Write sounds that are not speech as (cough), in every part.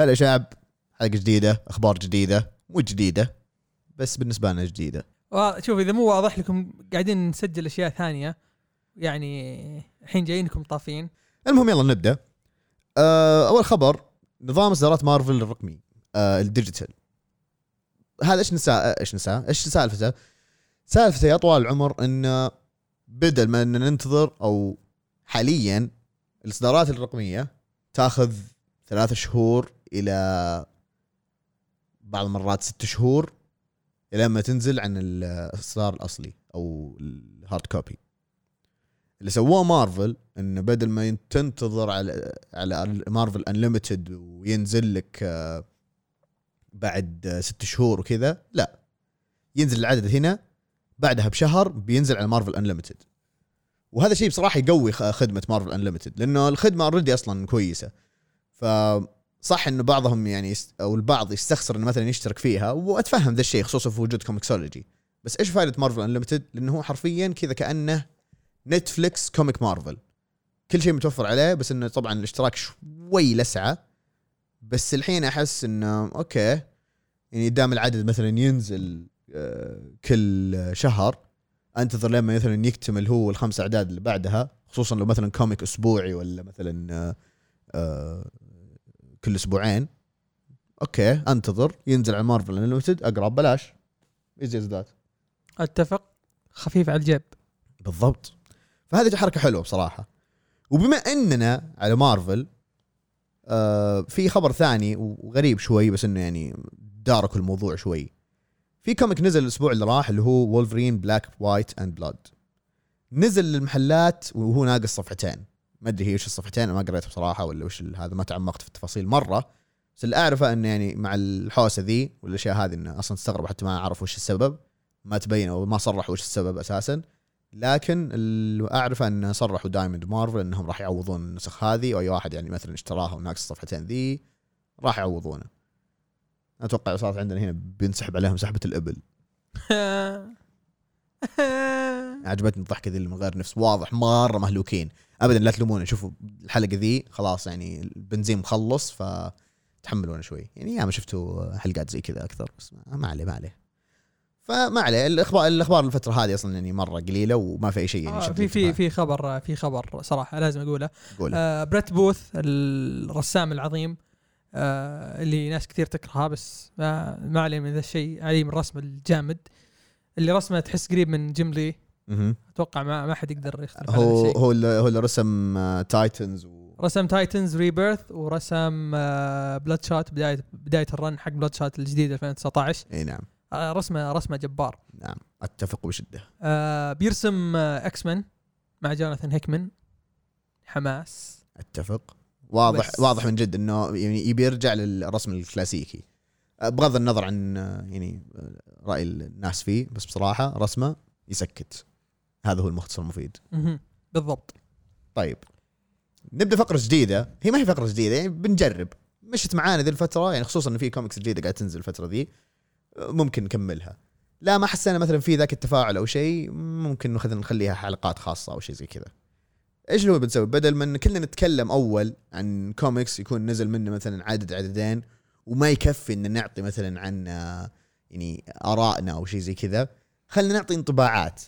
هلا شعب حلقة جديدة أخبار جديدة مو جديدة بس بالنسبة لنا جديدة. شوف إذا مو واضح لكم قاعدين نسجل أشياء ثانية. يعني الحين جايينكم طافين. المهم يلا نبدأ. آه، أول خبر نظام إصدارات مارفل الرقمي آه، الديجيتال. هذا إيش نساء إيش نساء إيش سالفته؟ سالفته يا طوال العمر إن بدل ما إن ننتظر أو حاليا الإصدارات الرقمية تأخذ ثلاثة شهور إلى بعض المرات ست شهور إلى ما تنزل عن الإصدار الأصلي أو ال hard copy. اللي سووه مارفل انه بدل ما تنتظر على على Marvel Unlimited وينزل لك آه، بعد ست شهور وكذا لا. ينزل العدد هنا بعدها بشهر بينزل على Marvel Unlimited وهذا شيء بصراحة يقوي خدمة Marvel Unlimited لأنه الخدمة already أصلا كويسة. فصح إنه بعضهم يعني أو البعض يستخسر إنه مثلا يشترك فيها وأتفهم ذا الشيء خصوصا في وجود ComiXology بس إيش فائده Marvel Unlimited لأنه هو حرفيا كذا كأنه Netflix comic Marvel كل شيء متوفر عليه بس إنه طبعا الاشتراك شوي لسعة. بس الحين أحس إنه okay يعني دام العدد مثلا ينزل آه، كل شهر أنتظر لما مثلا يكتمل هو الخمس أعداد اللي بعدها خصوصا لو مثلا comic أسبوعي ولا مثلا آه، آه، كل أسبوعين. okay أنتظر ينزل على Marvel Unlimited أقرأ ببلاش. easy ذات أتفق. خفيف على الجيب. بالضبط. فهذه حركة حلوة بصراحة. وبما إننا على مارفل آه في خبر ثاني وغريب شوي بس إنه يعني dark الموضوع شوي. في comic نزل الأسبوع اللي راح اللي هو Wolverine Black White and Blood نزل للمحلات وهو ناقص صفحتين. ما أدري هي وش الصفحتين ما قريتها بصراحة ولا وش هذا ما تعمقت في التفاصيل مرة. بس اللي أعرفه انه يعني مع الحوسة ذي والأشياء هذه انه أصلا تستغرب حتى ما أعرف وش السبب ما تبين أو ما صرحوا وش السبب أساسا. لكن اللي أعرفه إن صرحوا دايموند مارفل إنهم راح يعوضون النسخ هذه وأي واحد يعني مثلا اشتراها وناقص الصفحتين ذي راح يعوضونه. أتوقع صارت عندنا هنا بينسحب عليهم سحبة الإبل. (laughs) عجبتني الضحكة ذي اللي من غير نفس واضح مرة مهلوكين. ابدا لا تلومونا شوفوا الحلقة ذي خلاص يعني البنزين مخلص فتحملونا شوي. يعني ياما شفتوا حلقات زي كذا أكثر بس ما- عليه ما عليه. فما عليه. الاخبار الأخبار الفترة هذه أصلا يعني مرة قليلة وما في أي شيء يعني آه، في في. في خبر في خبر صراحة لازم أقوله. قول. آه بريت بوث الرسام العظيم آه اللي ناس كثير تكرهه بس ما, ما عليه من ذا الشيء عليه من الرسم الجامد. اللي رسمه تحس قريب من جيم لي. أتوقع ما ما حد يقدر يختلف على هو هذا الشيء. هو اللي هو اللي رسم آه، Titans و... رسم Titans Rebirth ورسم آه Bloodshot بداية بداية ال run حق Bloodshot الجديد 2019 إي نعم. آه رسمة رسمة جبار. نعم. أتفق بشدة. آه بيرسم آه X-Men مع جوناثان هيكمان حماس. أتفق. واضح بس. واضح من جد إنه يعني يبي يرجع للرسم الكلاسيكي. آه، بغض النظر عن آه، يعني آه، رأي الناس فيه بس بصراحة رسمة يسكت. هذا هو المختصر المفيد. بالضبط. طيب. نبدأ فقرة جديدة. هي ما هي فقرة جديدة يعني بنجرب. مشت معانا ذي الفترة يعني خصوصا انه في كوميكس جديدة قاعدة تنزل الفترة ذي ممكن نكملها. لا ما حسينا مثلا في ذاك التفاعل أو شيء ممكن نخذ نخليها حلقات خاصة أو شيء زي كذا. إيش اللي هو بنسوي؟ بدل ما كلنا نتكلم أول عن كوميكس يكون نزل منه مثلا عدد عددين وما يكفي إن نعطي مثلا عن آه، يعني آرائنا أو شيء زي كذا خلينا نعطي انطباعات.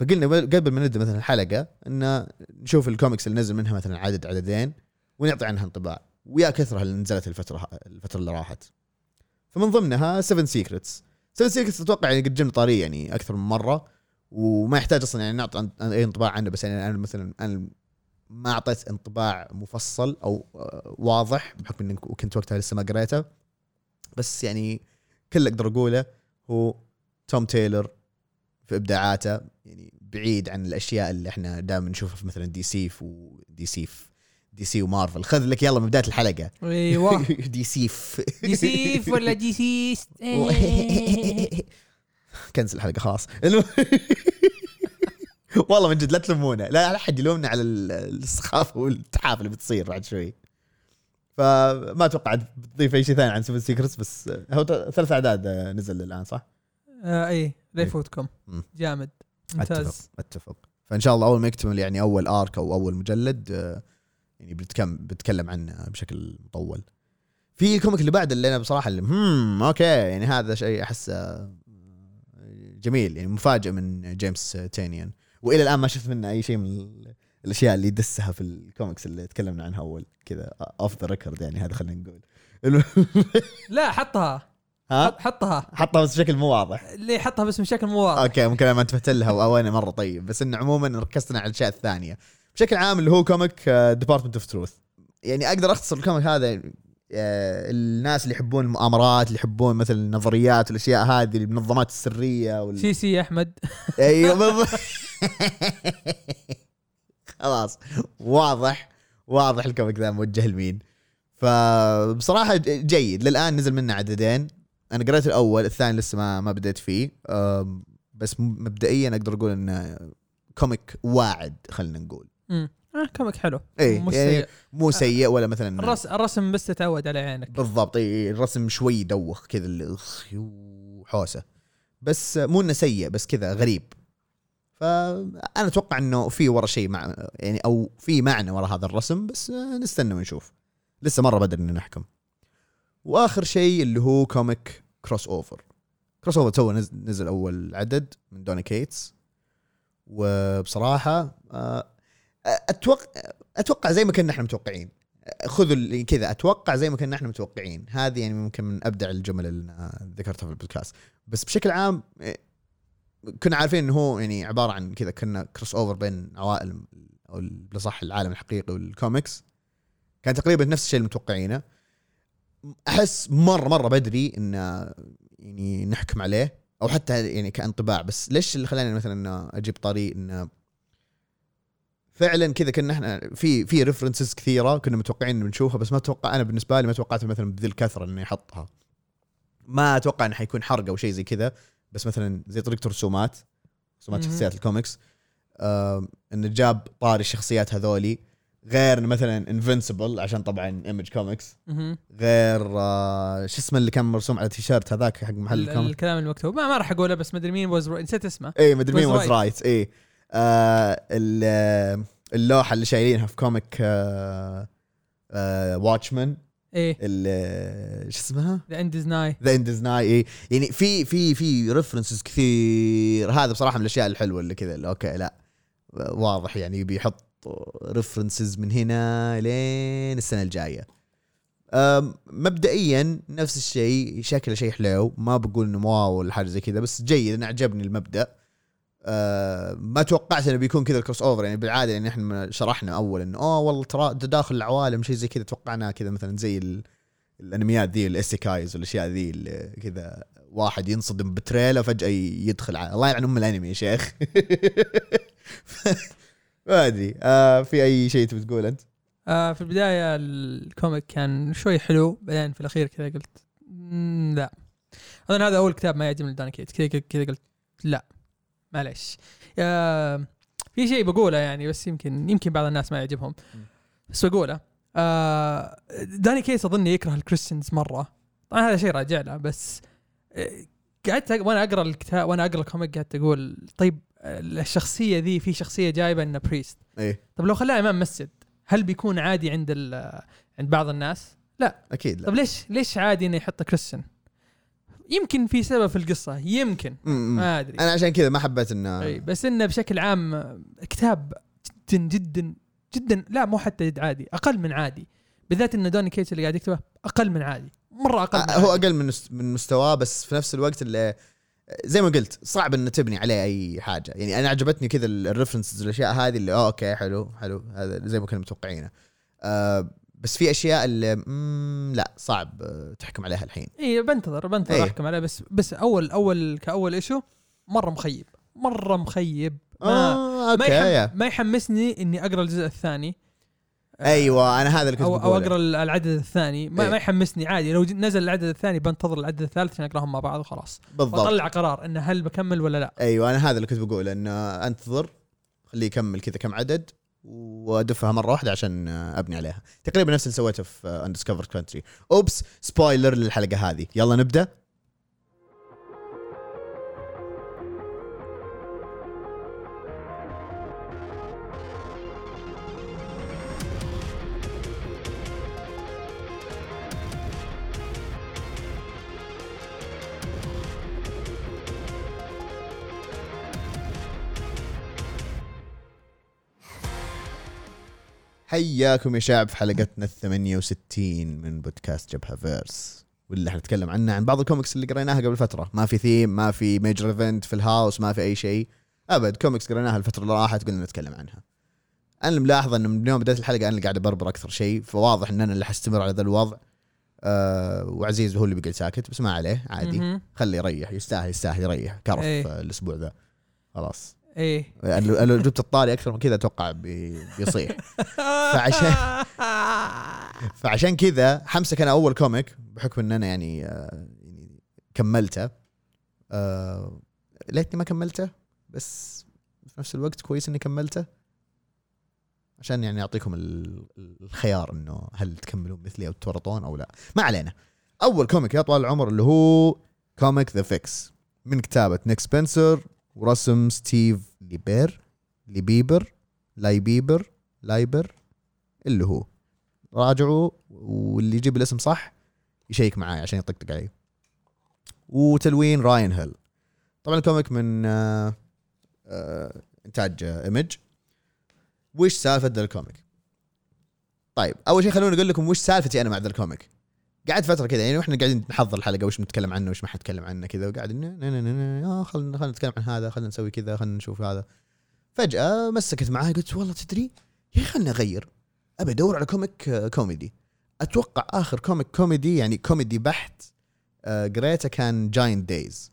فقلنا بل- قبل ما نبدأ مثلا الحلقة إن نشوف الكوميكس اللي نزل منها مثلا عدد عددين ونعطي عنها انطباع. ويا كثرها اللي نزلت الفترة الفترة اللي راحت. فمن ضمنها 7 Secrets 7 Secrets أتوقع يعني قد جبنا طاريه يعني أكثر من مرة وما يحتاج أصلا يعني نعطي أي انطباع عنه بس يعني أنا مثلا أنا ما أعطيت انطباع مفصل أو آه، واضح بحكم إني كنت وقتها لسه ما قريته. بس يعني كل اللي أقدر أقوله هو توم تايلر في إبداعاته يعني بعيد عن الأشياء اللي إحنا دائما نشوفها في مثلا DC و DC DC ومارفل خذ لك يلا من بداية الحلقة. أيوه. DCeased DCeased ولا DCeased (laughs) cancel الحلقة خلاص. والله من جد لا تلومونا. لا أحد يلومنا على ال- السخافة والتحافه اللي بتصير بعد شوي. فما أتوقع بتضيف أي شيء ثاني عن Seven Secrets بس هو ثلاث أعداد نزل الآن صح؟ آه اي لا يفوتكم. مم. جامد. ممتاز. أتفق. اتفق فإن شاء الله أول ما يكتمل يعني أول arc أو أول مجلد آه، يعني بنتكلم بنتكلم عنه بشكل مطول. في ال comic اللي بعد اللي أنا بصراحة اللي هم أوكي يعني هذا شيء أحسه جميل يعني مفاجئ من جيمس تينيان. وإلى الآن ما شفت منه أي شيء من ال- الأشياء اللي دسها في الكوميكس اللي تكلمنا عنها أول كذا off the record يعني هذا خلينا نقول. (laughs) لا حطها. ها؟ حط- حطها. حطها بس بشكل مو واضح. ليه حطها بس بشكل مو واضح؟ okay ممكن أنا ما انتبهت لها أو أنا مرة طيب. بس انه عموما ركزنا على الأشياء الثانية. بشكل عام اللي هو comic Department of Truth يعني أقدر أختصر ال comic هذا آه، الناس اللي يحبون المؤامرات اللي يحبون مثل النظريات والأشياء هذه المنظمات السرية وال... سي سي أحمد. (laughs) أيوه بالضبط. خلاص. واضح. واضح ال comic ذا موجه لمين. فبصراحة جيد. للآن نزل منه عددين. أنا قريت الأول الثاني لسه ما ما بديت فيه. بس مبدئيا أقدر أقول إنه comic واعد خلينا نقول. امم آه comic حلو. اي مش يعني سيء. مو سيء ولا مثلا الرسم الرسم بس تتعود على عينك. بالضبط اي الرسم شوي يدوخ كذا اللي حوسه بس مو إنه سيء بس كذا غريب. فانا أتوقع إنه في ورا شيء مع يعني أو في معنى ورا هذا الرسم بس نستنى ونشوف. لسه مرة بدري ان نحكم. وآخر شيء اللي هو comic crossover crossover تو نزل, نزل أول عدد من Donny Cates وبصراحة آه، أتوقع أتوقع زي ما كنا إحنا متوقعين. خذوا كذا أتوقع زي ما كنا إحنا متوقعين. هذه يعني ممكن من أبدع الجمل اللي ذكرتها في البودكاست. بس بشكل عام إيه، كنا عارفين إنه هو يعني عبارة عن كذا كنا crossover بين عوائل أو بالاصح العالم الحقيقي والكوميكس كان تقريبا نفس الشيء اللي متوقعينه. أحس مره مرة بدري إن يعني نحكم عليه أو حتى يعني كانطباع. بس ليش اللي خلاني مثلا أجيب طريق انه فعلا كذا كنا إحنا في في references كثيرة كنا متوقعين إن بنشوفها بس ما أتوقع أنا بالنسبة لي ما توقعت مثلا بذي الكثرة انه يحطها ما أتوقع إنه حيكون حرق أو شيء زي كذا بس مثلا زي طريقة رسومات مهم. شخصيات الكوميكس آه إنه جاب طاري الشخصيات هذولي غير مثلا Invincible عشان طبعا Image Comics. غير آه شو اسمه اللي كان مرسوم على تيشيرت هذاك حق محل ال- ال comic الكلام المكتوب. ما, ما راح أقوله بس مدري مين was نسيت اسمه. اي مدري مين right. right اي آه ال- آه، اللوحة اللي شايلينها في comic آه آه Watchmen إيه. شو اسمها؟ the end nigh the end's nigh اي يعني في في في references كثير. هذا بصراحة من الأشياء الحلوة اللي كذا okay لا. واضح يعني بيحط references من هنا لين السنة الجاية. مبدئيا نفس الشيء شكله شيء حلو. ما بقول إنه wow ولا حاجة زي كذا بس جيد. أنا عجبني المبدأ. أه ما توقعت إنه بيكون كذا ال crossover يعني بالعادة يعني إحنا شرحنا أول إنه اوه والله ترى تداخل العوالم شيء زي كذا توقعناه كذا مثلا زي ال- الأنميات ذي ال isekais والاشياء ذي كذا واحد ينصدم بتريلا فجاه يدخل على الله يلعن أم الأنمي يا شيخ. (laughs) ما أدري. آه في أي شيء تبي تقول أنت؟ آه في البداية ال comic كان شوي حلو بعدين في الأخير كذا قلت "مم، لا. أظن هذا أول كتاب ما يعجبني ل Donny Cates. كذا كذا قلت لا. معليش. آه في شيء بقوله يعني بس يمكن يمكن بعض الناس ما يعجبهم. بس بقوله. آه Donny Cates أظن يكره ال Christians مرة. طبعا هذا شيء راجع له بس آه، قعدت وأنا أقرأ الكتاب وأنا أقرأ ال comic قعدت أقول طيب الشخصية ذي في شخصية جايبة إنه priest إيه طب لو خلاه إمام مسجد هل بيكون عادي عند ال- عند بعض الناس؟ أكيد لا طب ليش ليش عادي إنه يحط كريستيان؟ يمكن في سبب في القصة يمكن م- م. ما أدري أنا عشان كذا ما حبيت إنه إي بس إنه بشكل عام كتاب جدا جدا جدا لا مو حتى عادي أقل من عادي بالذات إن Donny Cates اللي قاعد يكتبه أقل من عادي مرة أقل من آه، هو عادي. أقل من من مستواه بس في نفس الوقت اللي زي ما قلت صعب إنه تبني عليه أي حاجة. يعني أنا عجبتني كذا ال references والاشياء هذه اللي أوه okay حلو حلو. هذا زي ما كنا متوقعينه. آه بس في أشياء اللي لا صعب آه، تحكم عليها الحين. اي بنتظر بنتظر إيه. أحكم عليه بس بس أول أول كأول issue مرة مخيب. مرة مخيب. ما آه ما, يحم. ما يحمسني إني أقرأ الجزء الثاني. أيوه أنا هذا اللي كنت أو أو بقوله. أقرأ العدد الثاني. ما, إيه. ما يحمسني عادي. لو نزل العدد الثاني بنتظر العدد الثالث عشان أقراهم مع بعض وخلاص. بالضبط. وأطلع قرار انه هل بكمل ولا لا. أيوه أنا هذا اللي كنت بقوله انه أنتظر خليه يكمل كذا كم عدد وأدفها مرة واحدة عشان أبني عليها. تقريبا نفس اللي سويته في Undiscovered Country oops spoiler للحلقة هذه. يلا نبدأ. حياكم يا شعب في حلقتنا ال 68 من بودكاست جبهة فيرس واللي حنتكلم عنه عن بعض الكوميكس اللي قريناها قبل فترة. ما في ثيم ما في major event في ال house ما في أي شيء. أبد كوميكس قريناها الفترة اللي راحت قلنا نتكلم عنها. أنا ملاحظ إنه من يوم بديت الحلقة أنا اللي قاعد أبربر أكثر شيء فواضح إن أنا اللي حستمر على ذا الوضع. أه وعزيز هو اللي بيقعد ساكت بس ما عليه عادي. خليه يريح يستاهل يستاهل يريح كرف إيه. الأسبوع ذا. خلاص. إيه. لو لو جبت الطاري أكثر من كذا أتوقع بي- بيصيح. فعشان- فعشان كذا حمسك أنا أول comic بحكم إن أنا يعني آه، يعني كملته. آه، ليتني ما كملته بس في نفس الوقت كويس إني كملته. عشان يعني أعطيكم ال- الخيار إنه هل تكملون مثلي أو تورطون أو لا. ما علينا. أول comic يا طوال العمر اللي هو comic The Fix من كتابة Nick Spencer. ورسم Steve Lieber ليبيبر لايبيبر Lieber اللي هو. راجعوا واللي يجيب الاسم صح يشيك معاي عشان يطقطق علي. وتلوين Ryan Hill. طبعا ال comic من آه آه إنتاج آه Image وش سالفة ذا ال comic؟ طيب أول شيء خلوني أقول لكم وش سالفتي أنا مع ذا ال comic. قعدت فترة كذا يعني وإحنا قاعدين نحضر الحلقة وش بنتكلم عنه وش ما حنتكلم عنه كذا وقاعد آه خلينا خلينا نتكلم عن هذا خلينا نسوي كذا خلينا نشوف هذا. فجأة مسكت معي قلت والله تدري؟ يا خليني أغير. أبي أدور على comic آه، كوميدي. أتوقع آخر comic كوميدي يعني كوميدي بحت آه، قريته كان Giant Days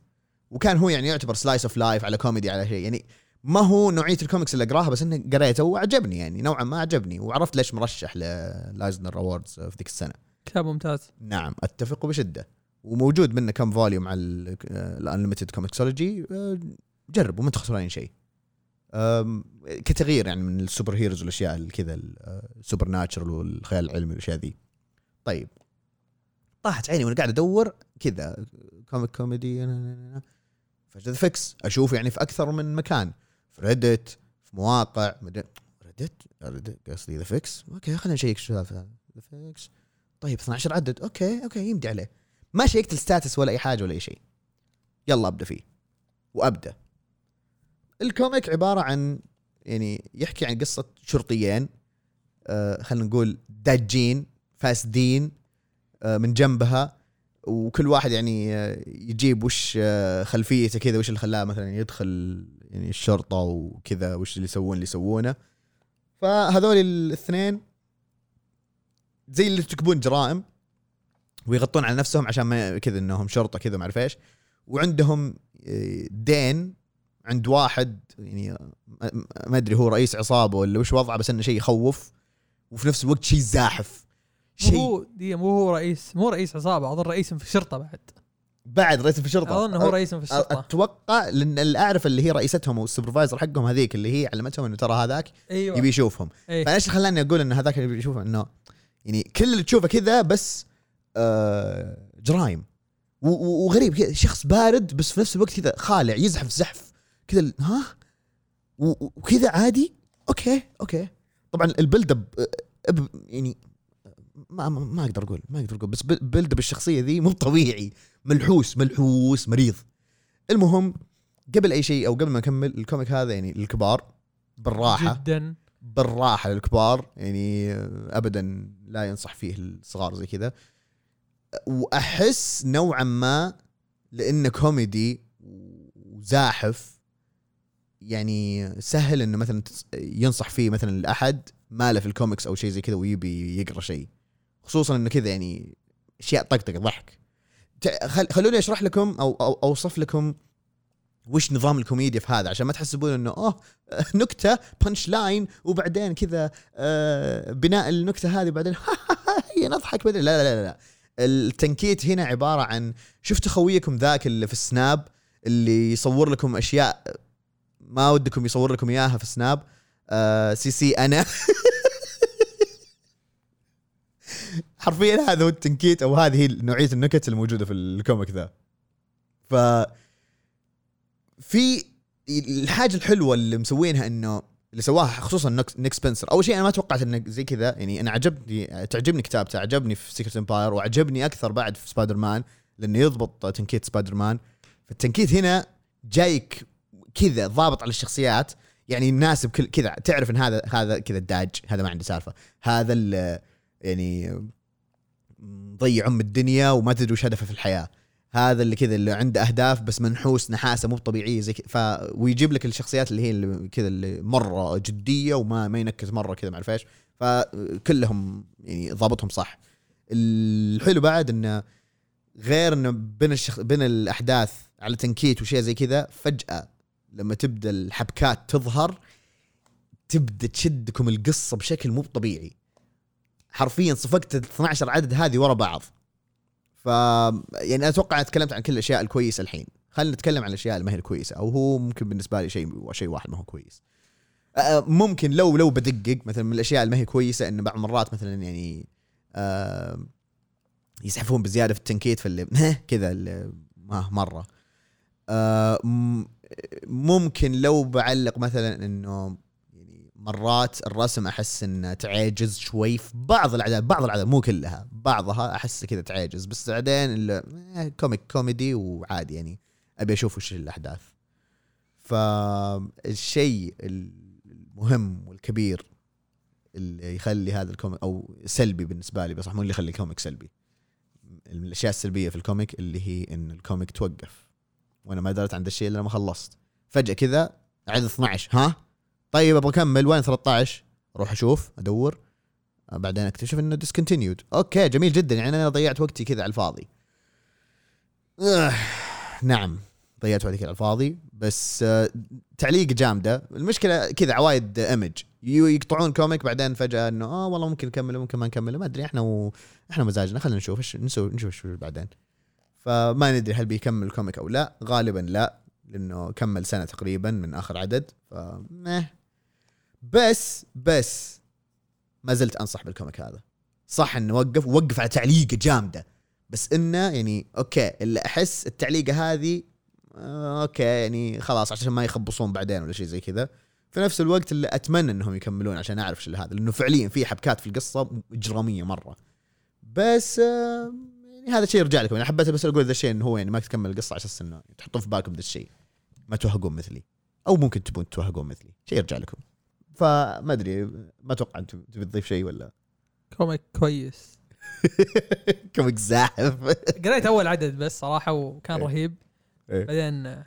وكان هو يعني يعتبر slice of life على كوميدي على شيء. يعني ما هو نوعية الكوميكس اللي أقراها بس إنه قريته وعجبني يعني نوعا ما عجبني وعرفت ليش مرشح لل Eisner Awards في ذيك السنة كتاب ممتاز. نعم أتفق بشدة. وموجود منه كم volume على ال unlimited comiXology جربوا ما تخسرين شيء. أم، كتغيير يعني من ال super heroes والأشياء كذا ال supernatural والخيال العلمي والأشياء ذي. طيب. طاحت عيني وأنا قاعد أدور كذا comic كوميدي فجاه Fix. أشوف يعني في أكثر من مكان. في Reddit في مواقع Reddit Reddit قصدي The Fix. okay خلينا نشيك شو السالفه The Fix. طيب 12 عدد. okay okay يمدي عليه. ما شيكت ال status ولا أي حاجة ولا أي شيء. يلا أبدأ فيه. وأبدأ. ال comic عبارة عن يعني يحكي عن قصة شرطيين آه خلينا نقول داجين فاسدين آه من جنبها. وكل واحد يعني آه يجيب وش آه خلفيته كذا وش اللي خلاه مثلا يدخل يعني الشرطة وكذا وش اللي يسوون اللي يسوونه. فهذول الاثنين زي اللي يرتكبون جرائم ويغطون على نفسهم عشان ما كذا إنهم شرطة كذا ما أعرف إيش. وعندهم آه، دين عند واحد يعني آه، ما- أدري هو رئيس عصابة ولا وش وضعه بس إنه شيء يخوف وفي نفس الوقت شيء زاحف. مو شيء هو دي مو هو رئيس مو رئيس عصابة أظن رئيس في الشرطة بعد. بعد رئيس في الشرطة. أظن هو رئيس في الشرطة. أتوقع لأن اللي أعرف اللي هي رئيستهم والسوبرفايزر حقهم هذيك اللي هي علمتهم إنه ترى هذاك أيوه. يبي يشوفهم. إيه. فايش اللي خلاني أقول ان هذاك اللي يشوفه؟ إنه يعني كل اللي تشوفه كذا بس آه جرايم وغريب كذا شخص بارد بس في نفس الوقت كذا خالع يزحف زحف كذا ها؟ وكذا عادي؟ okay okay. طبعا ال build up up- يعني ما ما, أقدر أقول ما أقدر أقول بس build up الشخصية ذي مو طبيعي. ملحوس ملحوس مريض. المهم قبل أي شيء أو قبل ما نكمل ال comic هذا يعني للكبار بالراحة. جدا. بالراحة للكبار يعني ابدا لا ينصح فيه الصغار زي كذا. وأحس نوعا ما لأنه كوميدي وزاحف يعني سهل إنه مثلا ينصح فيه مثلا الاحد ما له في الكوميكس أو شيء زي كذا ويبي يقرأ شيء. خصوصا إنه كذا يعني أشياء طقطقة ضحك. خلوني أشرح لكم أو أوصف لكم وش نظام الكوميديا في هذا؟ عشان ما تحسبون إنه أوه (laughs) نكتة punch line وبعدين كذا آه بناء النكتة هذه بعدين (laughs) هي نضحك بعدين لا لا لا لا التنكيت هنا عبارة عن شفت خويكم ذاك اللي في السناب اللي يصور لكم أشياء ما ودكم يصور لكم إياها في سناب آه see see أنا. (laughs) حرفيا هذا هو التنكيت أو هذه هي نوعية النكت الموجودة في ال comic ذا. ف في الحاجة الحلوة اللي مسوينها إنه اللي سواها خصوصا نيك- سبنسر أول شيء أنا ما توقعت إنه زي كذا يعني أنا عجبني تعجبني كتابته عجبني في Secret Empire وعجبني أكثر بعد في سبايدر مان لأنه يضبط تنكيت سبايدر مان فالتنكيت هنا جايك كذا ضابط على الشخصيات يعني يناسب كل كذا تعرف إن هذا هذا كذا الداج هذا ما عنده سالفة. هذا يعني مضيع أم الدنيا وما تدري وش هدفه في الحياة. هذا اللي كذا اللي عنده أهداف بس منحوس نحاسة مو طبيعية زي ف ويجيب لك الشخصيات اللي هي اللي كذا اللي مرة جدية وما ما ينكت مرة كذا ما اعرف إيش فكلهم يعني ضابطهم صح. الحلو بعد إنه غير إنه بين الشخ... بين الأحداث على تنكيت وشيء زي كذا فجأة لما تبدأ الحبكات تظهر تبدأ تشدكم القصة بشكل مو طبيعي. حرفيا صفقت ال 12 عدد هذه ورا بعض. ف يعني أتوقع تكلمت عن كل الأشياء الكويسة الحين. خلينا نتكلم عن الأشياء اللي ما هي الكويسه أو هو ممكن بالنسبة لي شيء شيء واحد ما هو كويس. ممكن لو لو بدقق مثلا من الأشياء اللي ما هي كويسة إنه بعض المرات مثلا يعني آه، يسحفون بزيادة في التنكيت في (laughs) كذا ما مرة. آه، ممكن لو بعلق مثلا إنه مرات الرسم أحس انه تعجز شوي في بعض الاعداد بعض الاعداد مو كلها بعضها أحس كذا تعجز. بس بعدين comic كوميدي وعادي يعني أبي أشوف وش الأحداث. فالشيء المهم والكبير اللي يخلي هذا ال comic أو سلبي بالنسبة لي بصح مو اللي يخلي ال comic سلبي. من الأشياء السلبية في ال comic اللي هي إن ال comic توقف. وأنا ما درت عن ذا الشيء إلا لما خلصت. فجأة كذا عدد 12 ها؟ طيب أبغى اكمل وين 13 أروح أشوف أدور. آه، بعدين أكتشف إنه discontinued okay جميل جدا. يعني أنا ضيعت وقتي كذا على الفاضي. آه، نعم ضيعت وقتي كذا على الفاضي. بس آه، تعليق جامدة. المشكلة كذا عوايد Image يقطعون comic بعدين فجأة إنه آه والله ممكن نكمله ممكن ما نكمله ما أدري. إحنا و... إحنا مزاجنا. خلينا نشوف إيش نسوي نشوف إيش بعدين. فما ندري هل بيكمل ال comic أو لا. غالبا لا لأنه كمل سنة تقريبا من آخر عدد. ف. بس بس ما زلت أنصح بال comic هذا. صح إنه وقف وقف على تعليقه جامدة. بس إنه يعني okay اللي أحس التعليقة هذه آه، okay يعني خلاص عشان ما يخبصون بعدين ولا شيء زي كذا. في نفس الوقت اللي أتمنى إنهم يكملون عشان أعرف إيش هذا لأنه فعليا في حبكات في القصة إجرامية مرة. بس آه، يعني هذا شيء يرجع لكم. أنا حبيت بس أقول ذا الشيء إنه هو يعني ما تكمل القصة على أساس إنه تحطون في بالكم ذا الشيء. ما توهقون مثلي. أو ممكن تبون توهقون مثلي. شيء يرجع لكم. فما أدري ما أتوقع أنت تبي تضيف شيء ولا؟ comic كويس. (laughs) comic زاحف. قريت أول عدد بس صراحة وكان إيه. رهيب. إيه. بعدين آه،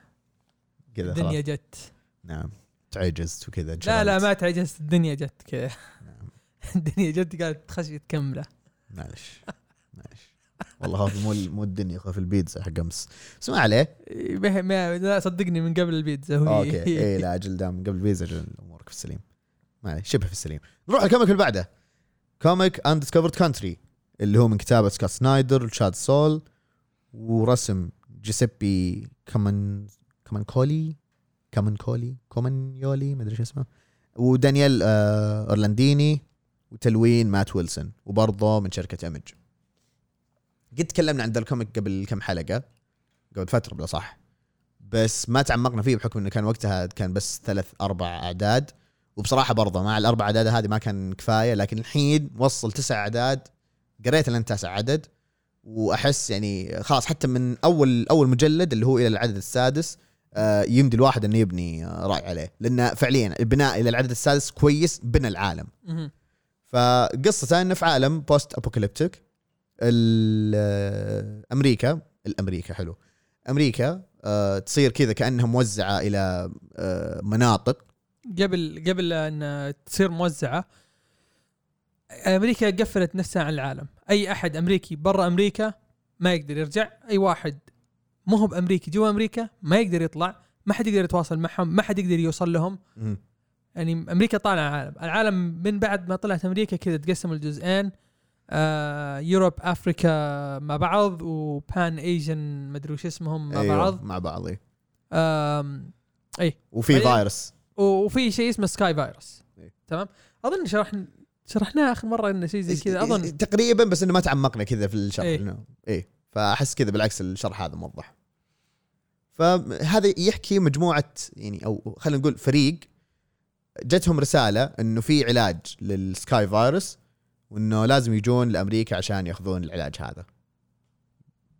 كذا الدنيا جت. نعم. تعجزت وكذا لا لا. ما تعجزت الدنيا جت كذا. نعم. (laughs) الدنيا جت قالت تخشي تكمله. معلش معلش. والله خوف مو مو الدنيا خوف البيتزا حق أمس. بس ما عليه. إيه، ما- لا صدقني من قبل البيتزا هو. okay. اي لا أجل دام قبل البيتزا أجل امورك في السليم ما شبه في السليم. نروح ال comic اللي بعده. comic Undiscovered Country اللي هو من كتابة سكوت سنايدر وتشارلز سول ورسم جيسيبي كمان كمان كولي؟ كمان كولي؟ كومان يولي؟ ما أدري شو اسمه. ودانيال آه أورلانديني وتلوين مات ويلسون وبرضه من شركة إيمج. قد تكلمنا عن ذا الكوميك قبل كم حلقة؟ قبل فترة بلا صح. بس ما تعمقنا فيه بحكم إنه كان وقتها كان بس ثلاث أربع أعداد. وبصراحة برضه مع الأربع أعداد هذه ما كان كفاية لكن الحين وصل تسع أعداد قريت لين تاسع عدد وأحس يعني خلاص حتى من أول أول مجلد اللي هو إلى العدد السادس آه، يمدي الواحد إنه يبني آه، رأي عليه. لأن فعليا البناء إلى العدد السادس كويس بنى العالم. فقصته انه في عالم بوست ابوكاليبتيك أمريكا الأمريكا حلو أمريكا آه تصير كذا كأنها موزعة إلى آه مناطق. قبل قبل أن تصير موزعة أمريكا قفلت نفسها عن العالم. أي أحد أمريكي برا أمريكا ما يقدر يرجع. أي واحد مو هو بأمريكي جوا أمريكا ما يقدر يطلع. ما حد يقدر يتواصل معهم ما حد يقدر يوصل لهم. مم. يعني أمريكا طالعة العالم. العالم من بعد ما طلعت أمريكا كذا تقسم الجزئين آه يوروب أفريكا مع بعض وبان إيجن ما أدري وش اسمهم مع أيوه، بعض. مع بعض إيه. آم، وفي بعدين- فايروس وفي شيء اسمه سكاي فايروس. إيه. تمام؟ أظن شرحنا شرحناه آخر مرة إنه شيء زي كذا. اظن تقريبا بس إنه ما تعمقنا كذا في الشرح إيه. إنه إيه. فأحس كذا بالعكس الشرح هذا موضح. فهذا يحكي مجموعة يعني أو خلينا نقول فريق جتهم رسالة إنه في علاج للسكاي فايروس وإنه لازم يجون لأمريكا عشان يأخذون العلاج هذا.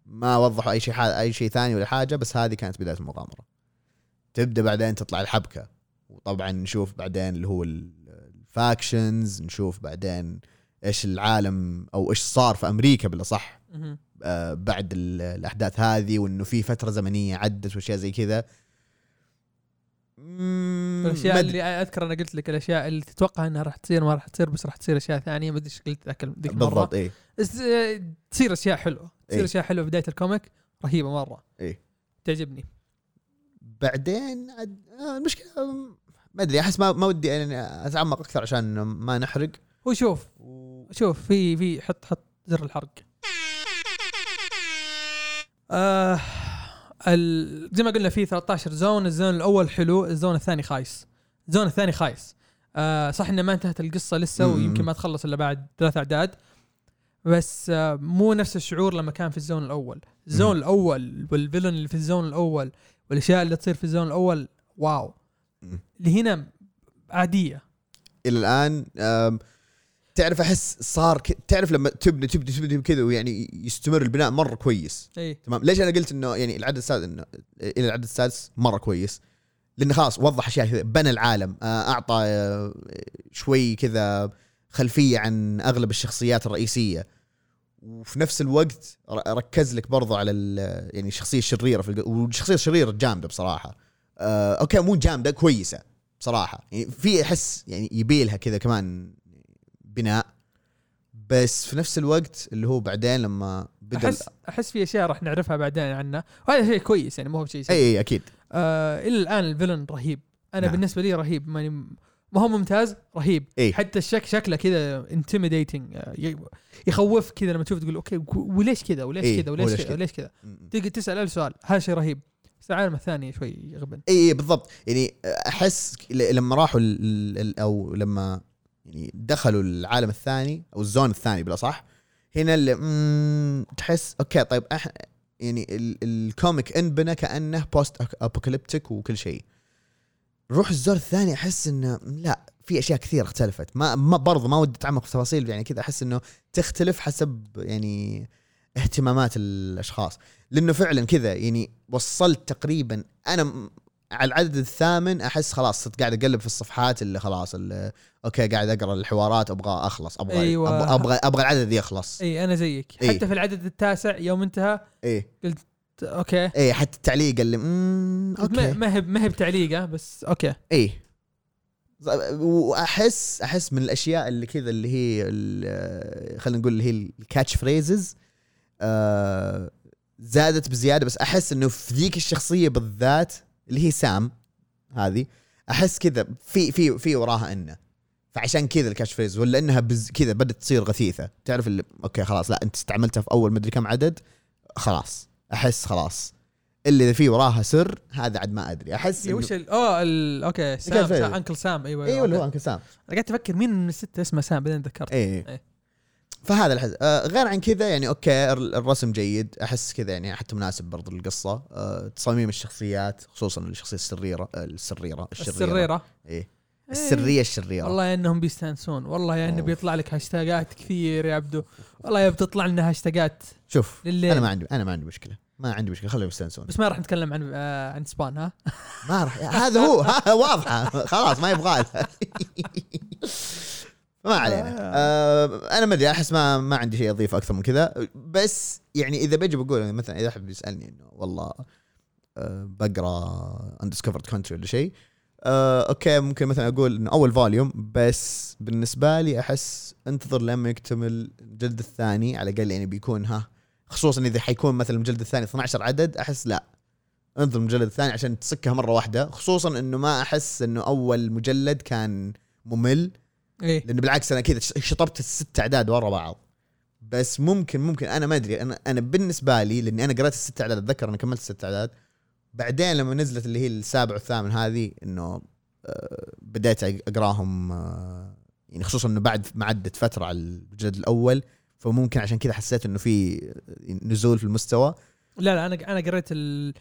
ما وضحوا أي شيء أي شيء ثاني ولا حاجة بس هذه كانت بداية المغامرة. تبدأ بعدين تطلع الحبكة. وطبعا نشوف بعدين اللي هو ال factions نشوف بعدين إيش العالم أو إيش صار في أمريكا بالأصح. آه، بعد ال- الأحداث هذه وإنه في فترة زمنية عدت واشياء زي كذا الأشياء أدري. اللي أذكر أنا قلت لك الأشياء اللي تتوقع إنها راح تصير ما راح تصير بس راح تصير أشياء ثانية ما أدري إيش قلت ذاك ذيك المره بالضبط بس آه، تصير أشياء حلوة تصير إيه. أشياء حلوة بداية ال comic رهيبة مرة إيه. تعجبني بعدين عد... آه، المشكلة ما أدري أحس ما ما ودي يعني أتعمق أكثر عشان ما نحرق هو شوف شوف في في حط حط زر الحرق آه ال... زي ما قلنا في 13 زون الزون الأول حلو الزون الثاني خايس الزون الثاني خايس آه صح إنه ما انتهت القصة لسه. ويمكن ما تخلص إلا بعد ثلاث أعداد بس آه مو نفس الشعور لما كان في الزون الأول الزون. الأول والفيلن اللي في الزون الأول والأشياء اللي تصير في الزون الأول واو. اللي هنا عادية. إلى الآن تعرف أحس صار ك... تعرف لما تبني تبني تبني كذا ويعني يستمر البناء مرة كويس. إي. تمام؟ ليش أنا قلت إنه يعني العدد السادس إنه إلى العدد السادس مرة كويس؟ لأنه خلاص وضح أشياء كذا بنى العالم آه، أعطى آه، شوي كذا خلفية عن أغلب الشخصيات الرئيسية. وفي نفس الوقت ركز لك برضو على يعني الشخصية الشريرة في والشخصية الشريرة جامدة بصراحة. آه، أوكي مو جامدة كويسة بصراحة. يعني في أحس يعني يبيلها كذا كمان بناء. بس في نفس الوقت اللي هو بعدين لما بدأ احس أحس في أشياء راح نعرفها بعدين عنه. وهذا شيء كويس يعني مو هو شيء اي سيء. اي أكيد. آه إلى الآن ال villain رهيب. أنا نعم. بالنسبة لي رهيب ماني ما هو ممتاز رهيب. إيه. حتى الشك شكله كذا intimidating يخوف كذا لما تشوف تقول أوكي وليش كذا وليش إيه، كذا وليش ليش كذا؟ وليش كذا. تقدر تسأل سؤال هذا شيء رهيب. بس العالم الثاني شوي غبن اي اي بالضبط. يعني أحس لما راحوا ال- ال- أو لما يعني دخلوا العالم الثاني أو ال zone الثاني بالاصح هنا اللي تحس أوكي طيب أح يعني ال- ال comic إنبنى كأنه post-apocalyptic وكل شيء. روح ال zone الثاني أحس إنه لا في أشياء كثير اختلفت. ما, ما برضه ما ودي أتعمق في تفاصيل يعني كذا أحس إنه تختلف حسب يعني اهتمامات الأشخاص. لأنه فعلا كذا يعني وصلت تقريبا أنا على العدد الثامن أحس خلاص صرت قاعد أقلب في الصفحات اللي خلاص اللي أوكي قاعد أقرأ الحوارات أبغى أخلص أبغى أيوة. أبغى أبغى, أبغى العدد يخلص. إي أنا زيك. إيه. حتى في العدد التاسع يوم انتهى إيه أوكي. إيه حتى التعليق اللي مم ما أوكي. ما هي ما هي بتعليقه بس أوكي. إيه وأحس أحس من الأشياء اللي كذا اللي هي خلينا نقول اللي هي ال catchphrases آه زادت بزيادة بس أحس إنه في ذيك الشخصية بالذات اللي هي سام هذه أحس كذا في في في وراها إنه. فعشان كذا ال catchphrase ولا إنها بز كذا بدأت تصير غثيثة. تعرف اللي أوكي خلاص لا أنت استعملتها في أول مدري كم عدد خلاص أحس خلاص. اللي إذا في وراها سر هذا عاد ما أدري. أحس إيه، وش ال- اوه ال- أوكي سام, إيه؟ سام uncle سام. أيوه أيوه اللي هو أوكي. uncle سام. أنا قاعد أفكر مين من الستة اسمه سام بعدين تذكرت إيه. إيه. فهذا الحز آه غير عن كذا يعني أوكي الر- الرسم جيد أحس كذا يعني حتى مناسب برضو للقصه آه تصاميم الشخصيات خصوصا الشخصية السريرة آه السريرة الشريرة. السريرة؟ إيه. إيه. السرية الشريرة. والله إنهم بيستانسون. والله يا انه. بيطلع لك هاشتاجات كثير يا عبدو. والله يا بتطلع لنا هاشتاجات شوف لليل. أنا ما عندي أنا ما عندي مشكلة. ما عندي مشكلة خليهم يستانسون. بس ما راح نتكلم عن آه عن Spawn ها؟ ما راح هذا هو ها واضحة. خلاص ما يبغى. (laughs) ما علينا. آه. أنا ما أدري أحس ما ما عندي شيء اضيفه أكثر من كذا. بس يعني إذا بجي بقول مثلا إذا أحد بيسألني إنه والله آه بقرأ Undiscovered Country ولا شيء آه أوكي ممكن مثلا أقول إنه أول volume بس بالنسبة لي أحس انتظر لما يكتمل المجلد الثاني على الأقل يعني بيكون ها خصوصا إذا حيكون مثلا الجلد الثاني 12 عدد أحس لا. انظر المجلد الثاني عشان تسكها مرة واحدة خصوصا إنه ما أحس إنه أول مجلد كان ممل. إيه. لأنه بالعكس أنا كذا شطبت الست أعداد ورا بعض. بس ممكن ممكن أنا ما أدري أنا أنا بالنسبة لي لأني أنا قريت الست أعداد أتذكر أنا كملت الست أعداد بعدين لما نزلت اللي هي السابع والثامن هذه إنه آه، بديت أقرأهم آه، يعني خصوصا إنه بعد ما عدت فترة على الجلد الأول فممكن عشان كذا حسيت إنه في نزول في المستوى. لا لا أنا أنا قريت ال-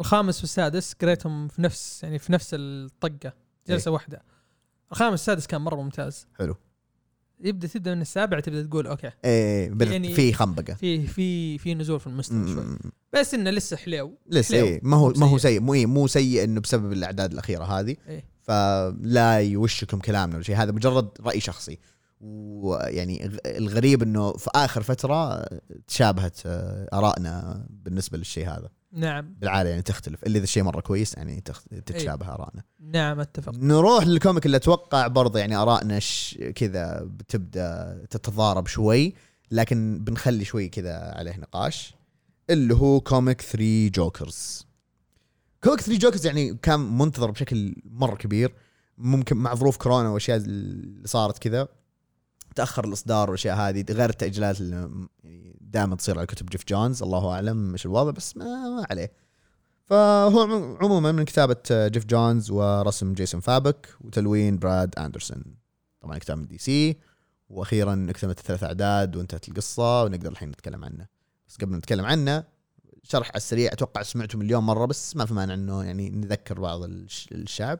الخامس والسادس قريتهم في نفس يعني في نفس الطقة جلسة واحدة. الخامس والسادس كان مرة ممتاز. حلو. يبدأ تبدأ من السابع تبدأ تقول أوكي. إيه بدت يعني في خنبقة. في في في نزول في المستوى شوي. بس إنه لسه حليو. لسه. إيه ما هو ما هو سيء. مو إيه مو سيء إنه بسبب الأعداد الأخيرة هذه. إيه. فلا يوشكم كلامنا ولا شيء. هذا مجرد رأي شخصي. ويعني الغريب إنه في آخر فترة تشابهت آه، آرائنا بالنسبة للشيء هذا. نعم. بالعادة يعني تختلف. اللي إذا الشيء مرة كويس يعني تتشابه آرائنا. نعم أتفق. نروح لل comic اللي أتوقع برضه يعني آرائنا ش- كذا بتبدأ تتضارب شوي لكن بنخلي شوي كذا عليه نقاش اللي هو comic 3 Jokers. comic 3 Jokers يعني كان منتظر بشكل مرة كبير ممكن مع ظروف كورونا وأشياء اللي صارت كذا. تأخر الإصدار والأشياء هذه غير التأجيلات اللي دائما تصير على كتب جيف جونز الله أعلم إيش الوضع بس ما, ما عليه. فهو عمو- عموما من كتابة جيف جونز ورسم جيسون فابك وتلوين براد أندرسون. طبعا كتاب من دي سي وأخيرا اكتملت الثلاث أعداد وانتهت القصة ونقدر الحين نتكلم عنه. بس قبل نتكلم عنه شرح على السريع أتوقع سمعته مليون مرة بس ما في مانع إنه يعني نذكر بعض الش- الشعب.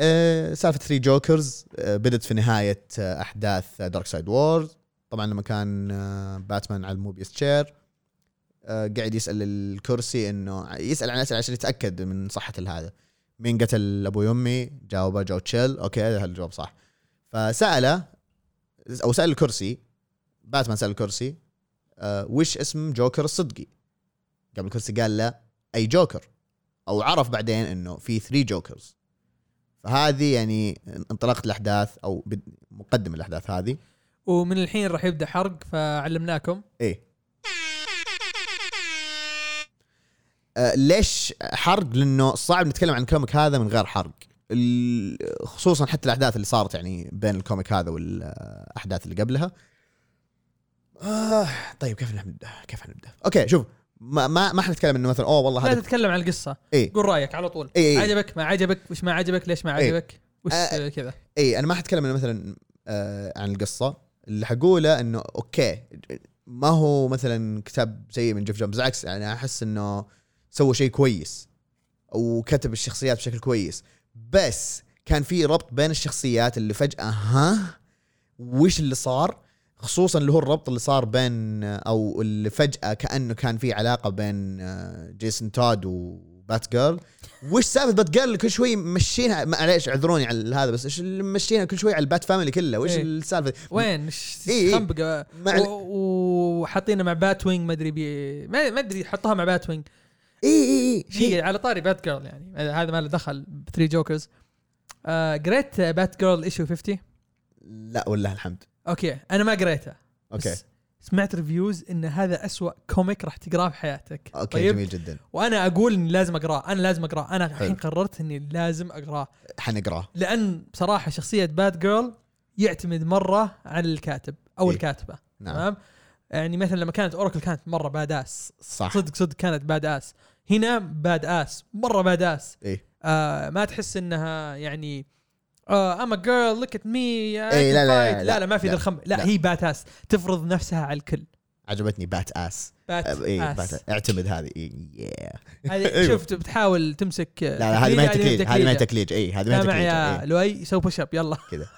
أه سالفة Three Jokers أه بدت في نهاية أه أحداث Darkseid War طبعا لما كان باتمان على ال Mobius chair آه، قاعد يسأل الكرسي إنه يسأل عن اسئله عشان يتأكد من صحة هذا مين قتل أبوي وامي جاوبه جو تشيل. أوكي هذا الجواب صح. فسأله أو سأل الكرسي باتمان سأل الكرسي آه وش اسم جوكر الصدقي؟ قبل الكرسي قال له أي جوكر أو عرف بعدين إنه في 3 Jokers فهذه يعني انطلاقة الأحداث أو مقدم الأحداث هذه ومن الحين راح يبدأ حرق فعلمناكم إيه آه ليش حرق؟ لأنه صعب نتكلم عن ال comic هذا من غير حرق. خصوصا حتى الأحداث اللي صارت يعني بين ال comic هذا والأحداث اللي قبلها. آه طيب كيف نبدأ؟ كيف نبدأ؟ أوكي شوف ما ما ما حنتكلم إنه مثلا أوه والله لا هذا تتكلم عن القصة. إيه. قول رأيك على طول. إيه، إيه. عجبك؟ ما عجبك؟ وش ما عجبك؟ ليش ما إيه. عجبك؟ وش آه. كذا؟ اي أنا ما حتكلم إنه مثلا آه عن القصة. اللي حقوله إنه أوكي ما هو مثلا كتاب سيء من جيف جونز بالعكس يعني أحس إنه سوى شيء كويس وكتب الشخصيات بشكل كويس. بس كان في ربط بين الشخصيات اللي فجأة ها وش اللي صار؟ خصوصا اللي هو الربط اللي صار بين أو اللي فجأة كأنه كان في علاقة بين آه، جيسون تود و Batgirl. وش سالفة Batgirl؟ كل شوي ممشينها معليش اعذروني على هذا بس إيش اللي ممشينها كل شوي على ال Bat Family كله؟ وش إيه. السالفة؟ وين؟ إيه، إيه. خنبقه مع ال- و- وحاطينه مع Batwing ما أدري بي ما أدري حطها مع Batwing. اي اي اي شيء على طاري Batgirl يعني. هذا ما له دخل ب Three Jokers آه قريت Batgirl issue 50 لا والله الحمد. okay أنا ما قريته. okay. سمعت reviews إن هذا أسوأ comic راح تقراه في حياتك. okay طيب؟ جميل جدا. وأنا أقول اني لازم أقراه أنا لازم أقراه. أنا الحين. قررت إني لازم أقراه. حنقراه. لأن بصراحة شخصية Batgirl يعتمد مرة على الكاتب أو إيه. الكاتبة نعم. تمام؟ يعني مثلا لما كانت Oracle كانت مرة badass صح. صدق صدق كانت badass هنا باد اس مرة باد اس إيه. آه ما تحس إنها يعني آه ام جيرل لوك ات مي إيه، لا، لا، لا، لا ما في ذا الخم لا, لا. هي بات اس تفرض نفسها على الكل. عجبتني بات اس بات اي اس بات اعتمد هذه. إيه. (laughs) هذه أيوة. شفت بتحاول تمسك لا لا هذه ما هي تكليج هذه ما هي تكليج. اي هذه ما هي تكليج. يا إيه. لؤي سوي بوش اب يلا. كذا. (laughs)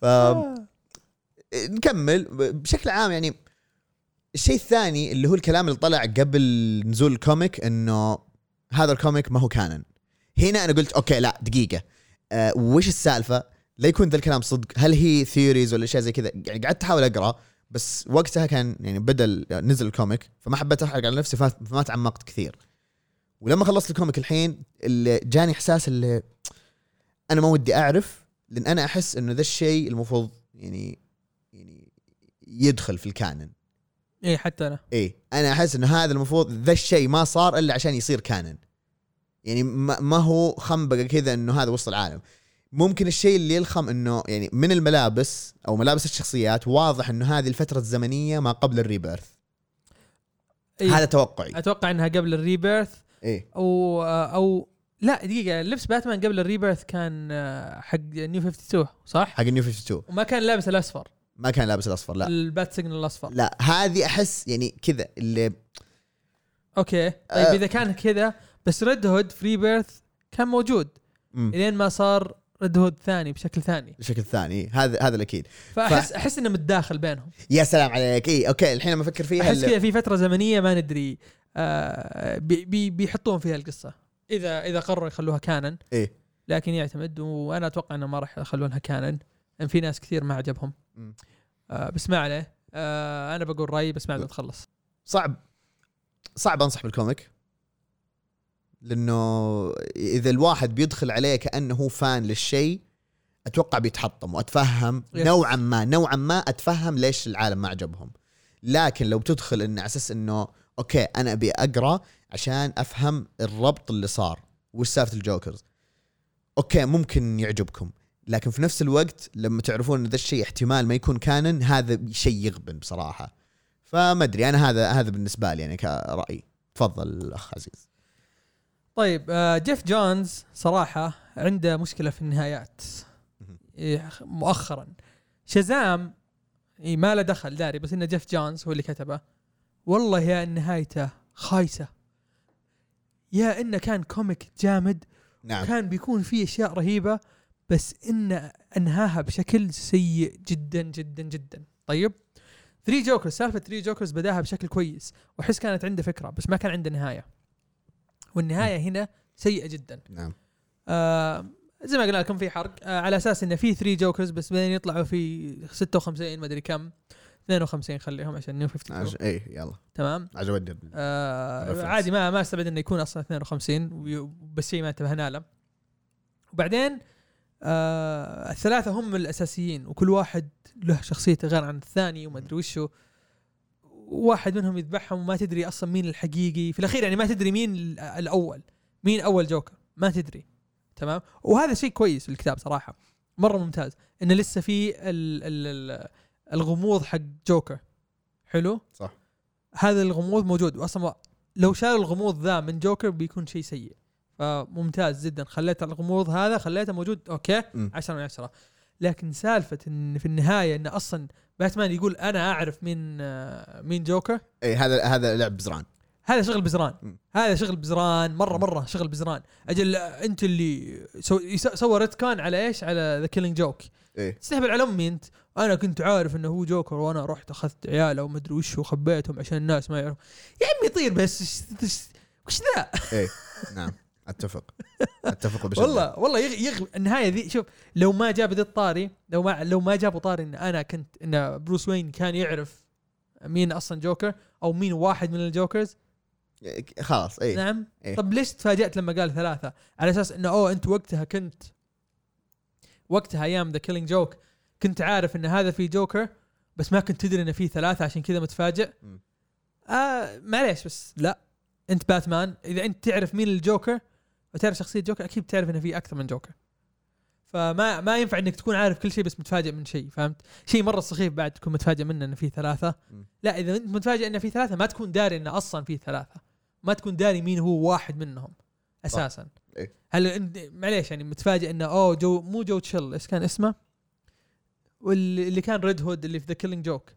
ف نكمل. بشكل عام يعني الشيء الثاني اللي هو الكلام اللي طلع قبل نزول ال comic إنه هذا ال comic ما هو canon هنا أنا قلت okay لا دقيقة. آه وش السالفة؟ لا يكون ذا الكلام صدق. هل هي theories ولا أشياء زي كذا؟ يعني قعدت أحاول أقرأ بس وقتها كان يعني بدأ نزل ال comic فما حبيت أحرق على نفسي فما تعمقت كثير. ولما خلصت ال comic الحين اللي جاني إحساس اللي أنا ما ودي أعرف لأن أنا أحس إنه ذا الشيء المفروض يعني يعني يدخل في ال canon اي حتى أنا. إيه أنا أحس إنه هذا المفروض ذا الشيء ما صار إلا عشان يصير canon يعني ما, ما هو خنبقة كذا إنه هذا وسط العالم. ممكن الشيء اللي يلخم إنه يعني من الملابس أو ملابس الشخصيات واضح إنه هذه الفترة الزمنية ما قبل ال Rebirth. إيه. هذا توقعي. أتوقع إنها قبل ال Rebirth. إيه. أو أو لا دقيقة لبس باتمان قبل ال Rebirth كان آه، حق New 52 صح؟ حق ال New 52 وما كان لابس الأصفر. ما كان لابس الأصفر لا. ال bat signal الأصفر. لا هذه أحس يعني كذا اللي okay. طيب آه. إذا كان كذا بس Red Hood في Rebirth كان موجود. إلين ما صار Red Hood ثاني بشكل ثاني. بشكل ثاني. هذا هذا الأكيد. فاحس أحس إنه متداخل بينهم. يا سلام عليك. اي okay الحين لما أفكر فيها أحس كذا في فترة زمنية ما ندري آه بي بي بيحطون فيها القصة. اذا إذا قرروا يخلوها canon إيه. لكن يعتمد وأنا أتوقع إنه ما راح يخلونها canon لأن في ناس كثير ما عجبهم. آه بس ما عليه. آه أنا بقول رأيي بس بعد ما تخلص. صعب. صعب أنصح بال comic. لأنه إذا الواحد بيدخل عليه كأنه هو fan للشيء أتوقع بيتحطم وأتفهم yes. نوعا ما. نوعا ما أتفهم ليش العالم ما عجبهم. لكن لو بتدخل ان على أساس إنه okay أنا أبي أقرأ عشان أفهم الربط اللي صار وش سالفة الجوكرز. okay ممكن يعجبكم. لكن في نفس الوقت لما تعرفون إن ذا الشيء احتمال ما يكون canon هذا شيء يغبن بصراحة. فما أدري أنا هذا هذا بالنسبة لي يعني كرأي. تفضل الاخ عزيز. طيب آه جيف جونز صراحة عنده مشكلة في النهايات. إيه، مؤخرا. شزام إيه ما له دخل داري بس إنه جيف جونز هو اللي كتبه. والله يا إن نهايته خايسة. يا إنه كان comic جامد نعم. كان بيكون فيه أشياء رهيبة بس انه أنهاها بشكل سيء جدا جدا جدا. طيب Three Jokers سالفة Three Jokers بدأها بشكل كويس وأحس كانت عنده فكرة بس ما كان عنده نهاية. والنهاية هنا سيئة جدا. نعم. آه زي ما قلنا لكم في حرق. آه على أساس انه في 3 جوكرز بس بعدين يطلعوا في 56 ما أدري كم 52 خليهم عشان نيو 52 عج... إيه يلا. تمام؟ عجبني آه. عادي ما ما أستبعد إنه يكون أصلا 52 وي- بس شيء ما انتبهنا له وبعدين آه الثلاثة هم الأساسيين وكل واحد له شخصيته غير عن الثاني وما أدري وشو. واحد منهم يذبحهم وما تدري أصلا مين الحقيقي. في الأخير يعني ما تدري مين ال- الأول. مين أول جوكر؟ ما تدري. تمام؟ وهذا شيء كويس في الكتاب صراحة. مرة ممتاز. انه لسه في ال ال ال الغموض حق جوكر. حلو؟ صح. هذا الغموض موجود. واصلا لو شال الغموض ذا من جوكر بيكون شيء سيء. فممتاز جدا. خليت الغموض هذا خليته موجود. okay؟ مم. 10 من 10 لكن سالفة إن في النهاية إن أصلا باتمان يقول أنا أعرف مين آه، مين جوكر. إيه هذا هذا لعب بزران. هذا شغل بزران. مم. هذا شغل بزران مرة مرة شغل بزران. أجل أنت اللي سو سوى retcon على إيش؟ على The Killing Joke إيه تستهبل على أمي أنت. أنا كنت عارف إنه هو جوكر وأنا رحت أخذت عياله وما ادري وش وخبيتهم عشان الناس ما يعرفوا يا عمي طير بس وش ذا؟ إيه (laughs) نعم. أتفق. أتفق بشدة. والله والله يغ... يغ... النهاية ذي شوف لو ما جاب ذي الطاري لو ما لو ما جابوا طاري إن أنا كنت إن بروس وين كان يعرف مين أصلا جوكر أو مين واحد من الجوكرز. إيه، خلاص إيه. نعم. إيه. طب ليش تفاجأت لما قال ثلاثة؟ على أساس إنه أوه أنت وقتها كنت وقتها أيام The Killing Joke كنت عارف إن هذا في جوكر بس ما كنت تدري انه في ثلاثة عشان كذا متفاجئ. آه معليش بس لا. أنت باتمان. إذا أنت تعرف مين الجوكر وتعرف شخصية جوكر أكيد بتعرف انه في أكثر من جوكر. فما ما ينفع إنك تكون عارف كل شيء بس متفاجئ من شيء فهمت؟ شيء مرة سخيف بعد تكون متفاجئ منه إنه في ثلاثة. لا إذا أنت متفاجئ إنه في ثلاثة ما تكون داري إنه أصلا في ثلاثة. ما تكون داري مين هو واحد منهم أساسا. إيه. هل أنت معليش يعني متفاجئ إنه أوه جو مو جو تشيل إيش كان اسمه؟ واللي اللي كان Red Hood اللي في The Killing Joke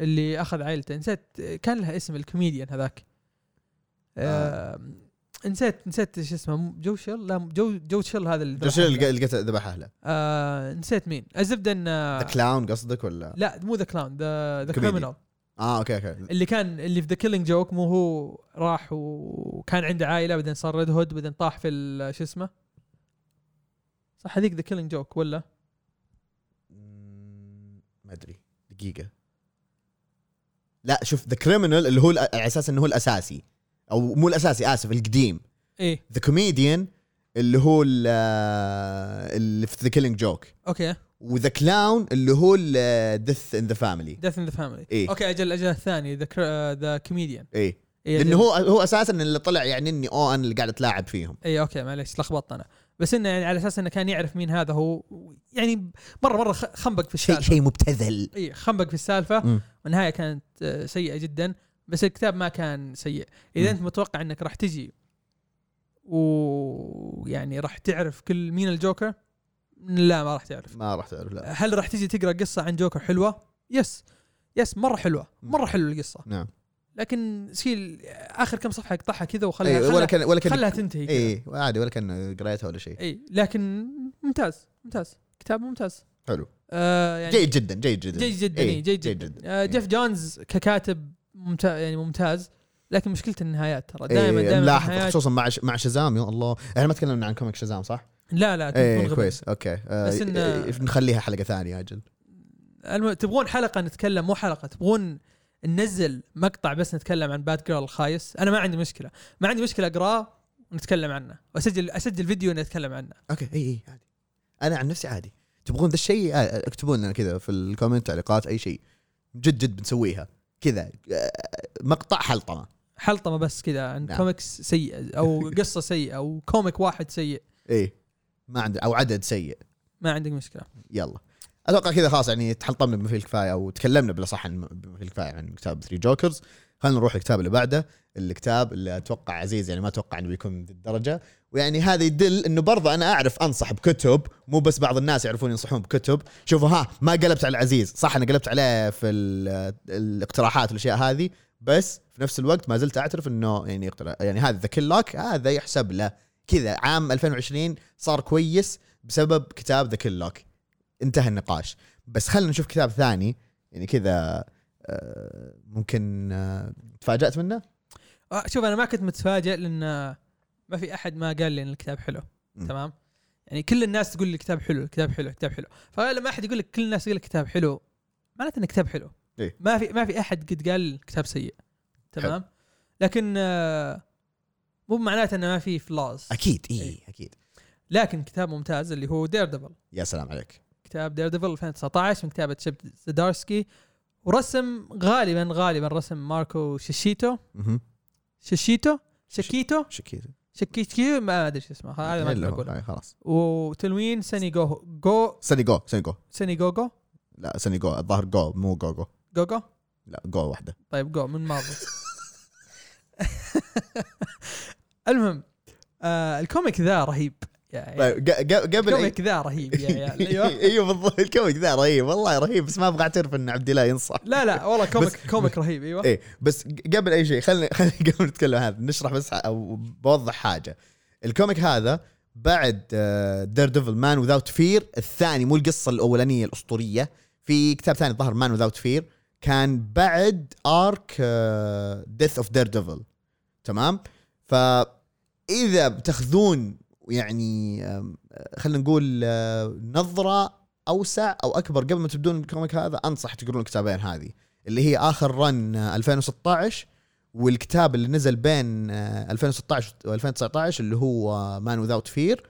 اللي أخذ عائلته نسيت كان لها اسم الكوميديان هذاك. آه. نسيت نسيت إيش اسمه مو- جو شيل؟ لا جو جو تشيل هذا اللي جوش ذبح اللي أهله. اللي قتل ذبح أهله. آه نسيت مين. الزبدة إن ذا كلاون قصدك ولا؟ لا مو the clown the. criminal آه okay okay. اللي كان اللي في The Killing Joke مو هو راح وكان عنده عائلة بعدين صار Red Hood بعدين طاح في شو اسمه؟ صح هذيك The Killing Joke ولا؟ ما أدري. دقيقة. لا شوف the criminal اللي هو على أساس إنه هو الأساسي. أو مو الأساسي آسف القديم. إيه. the comedian اللي هو ال- آه، اللي في The Killing Joke okay. و the clown اللي هو ديث ان ذا فاميلي ديث ان ذا فاميلي إيه. okay أجل أجل الثاني the the comedian إيه. إيه لأنه. هو هو أساسا اللي طلع يعني إني اوه أنا اللي قاعد أتلاعب فيهم. اي okay معليش لخبطت أنا. بس إنه يعني على أساس إنه كان يعرف مين هذا هو يعني مرة مرة خ- خنبق في السالفة. شيء مبتذل. اي خنبق في السالفة. والنهاية كانت آه، سيئة جدا. بس الكتاب ما كان سيء. إذا. أنت متوقع إنك راح تجي ويعني راح تعرف كل مين الجوكر؟ لا ما راح تعرف. ما راح تعرف لا. هل راح تجي تقرأ قصة عن جوكر حلوة؟ yes yes مرة حلوة. مرة حلوة القصة. نعم. لكن شيل آخر كم صفحة اقطعها كذا وخلها إيه ولا كان ولا كان خلها تنتهي. إيه عادي ولا كان قريتها ولا شيء. اي لكن ممتاز ممتاز. كتاب ممتاز. حلو. آه يعني جيد جدا جيد جدا. جيد جدا إيه، إيه جيد جيد جدا, جدا. آه إيه. جيف جونز ككاتب ممتاز يعني ممتاز لكن مشكله النهايات ترى. دائما إيه دائما ملاحظ النهايات خصوصا مع ش... مع شزام يا الله. إحنا ما تكلمنا عن comic شزام صح؟ لا لا إيه. كويس. okay. آه بس إن- إيه، نخليها حلقة ثانية أجل. الم... تبغون حلقة نتكلم مو حلقة تبغون ننزل مقطع بس نتكلم عن Batgirl الخايس؟ أنا ما عندي مشكلة. ما عندي مشكلة اقراه ونتكلم عنه. واسجل أسجل فيديو نتكلم عنه. okay إي إي عادي. أنا عن نفسي عادي. تبغون ذا الشيء آه، اكتبوا لنا كذا في ال comment تعليقات أي شيء. جد جد بنسويها. كذا آه، مقطع حلطمة. حلطمة بس كذا عن نعم. كوميكس سيء أو (laughs) قصة سيئة أو comic واحد سيء. إيه ما عندي أو عدد سيء. ما عندك مشكلة. يلا. أتوقع كذا خلاص يعني تحلطمنا بما فيه الكفايه أو تكلمنا بالاصح عن بما فيه الكفايه عن كتاب Three Jokers خلينا نروح الكتاب اللي بعده الكتاب اللي أتوقع عزيز يعني ما أتوقع إنه بيكون ذي الدرجة. ويعني هذا يدل إنه برضه أنا أعرف أنصح بكتب مو بس بعض الناس يعرفون ينصحون بكتب. شوفوا ها ما قلبت على عزيز. صح أنا قلبت عليه في ال- الاقتراحات والأشياء هذه بس في نفس الوقت ما زلت أعترف إنه يعني يعني هذا The Kill Lock هذا يحسب له. كذا عام 2020 صار كويس بسبب كتاب The Kill Lock انتهى النقاش. بس خلينا نشوف كتاب ثاني يعني كذا آه، ممكن آه، تفاجأت منه؟ آه، شوف أنا ما كنت متفاجئ لأن ما في أحد ما قال لي إن الكتاب حلو. مم. تمام؟ يعني كل الناس تقول لي الكتاب حلو الكتاب حلو الكتاب حلو. فلما أحد يقول لك كل الناس يقول لك كتاب حلو. معناته انه كتاب حلو. إيه. ما في ما في أحد قد قال كتاب سيء. تمام؟ لكن آه، مو معناته إنه ما في flaws أكيد اي إيه. أكيد. لكن كتاب ممتاز اللي هو Daredevil يا سلام عليك. كتاب Daredevil 2019 من كتابة تشيب زدارسكي ورسم غالبا غالبا رسم ماركو شيشيتو. مهم. شيشيتو؟ شكيتو شكيت شكيتو ما أدري شو اسمه هذا ما. أقول خلاص وتلوين سني جو جو سني جو سني جو سني جوجو لا سني جو الظاهر جو مو جو جو جوجو؟ لا جو واحدة. طيب جو من مارفل (laughs) المهم آه الكوميك ذا رهيب. طيب قبل ال comic ذا رهيب يا عيال (laughs) أيوه. أيوه بالضبط. ال comic ذا رهيب والله رهيب بس ما أبغى أعترف إن عبد الله ينصح. لا لا (laughs) والله comic comic رهيب أيوه. إيه بس قبل أي شيء خلينا (laughs) خلينا قبل نتكلم هذا نشرح بس أو بوضح حاجة. ال comic هذا بعد Daredevil Man Without Fear الثاني مو القصة الأولانية الأسطورية في كتاب ثاني ظهر Man Without Fear كان بعد arc Death of Daredevil تمام؟ فإذا بتأخذون يعني آه، خلينا نقول آه، نظرة أوسع أو أكبر. قبل ما تبدون ال comic هذا أنصح تقرون الكتابين هذه اللي هي آخر run آه، 2016 والكتاب اللي نزل بين آه، 2016 و 2019 اللي هو Man Without Fear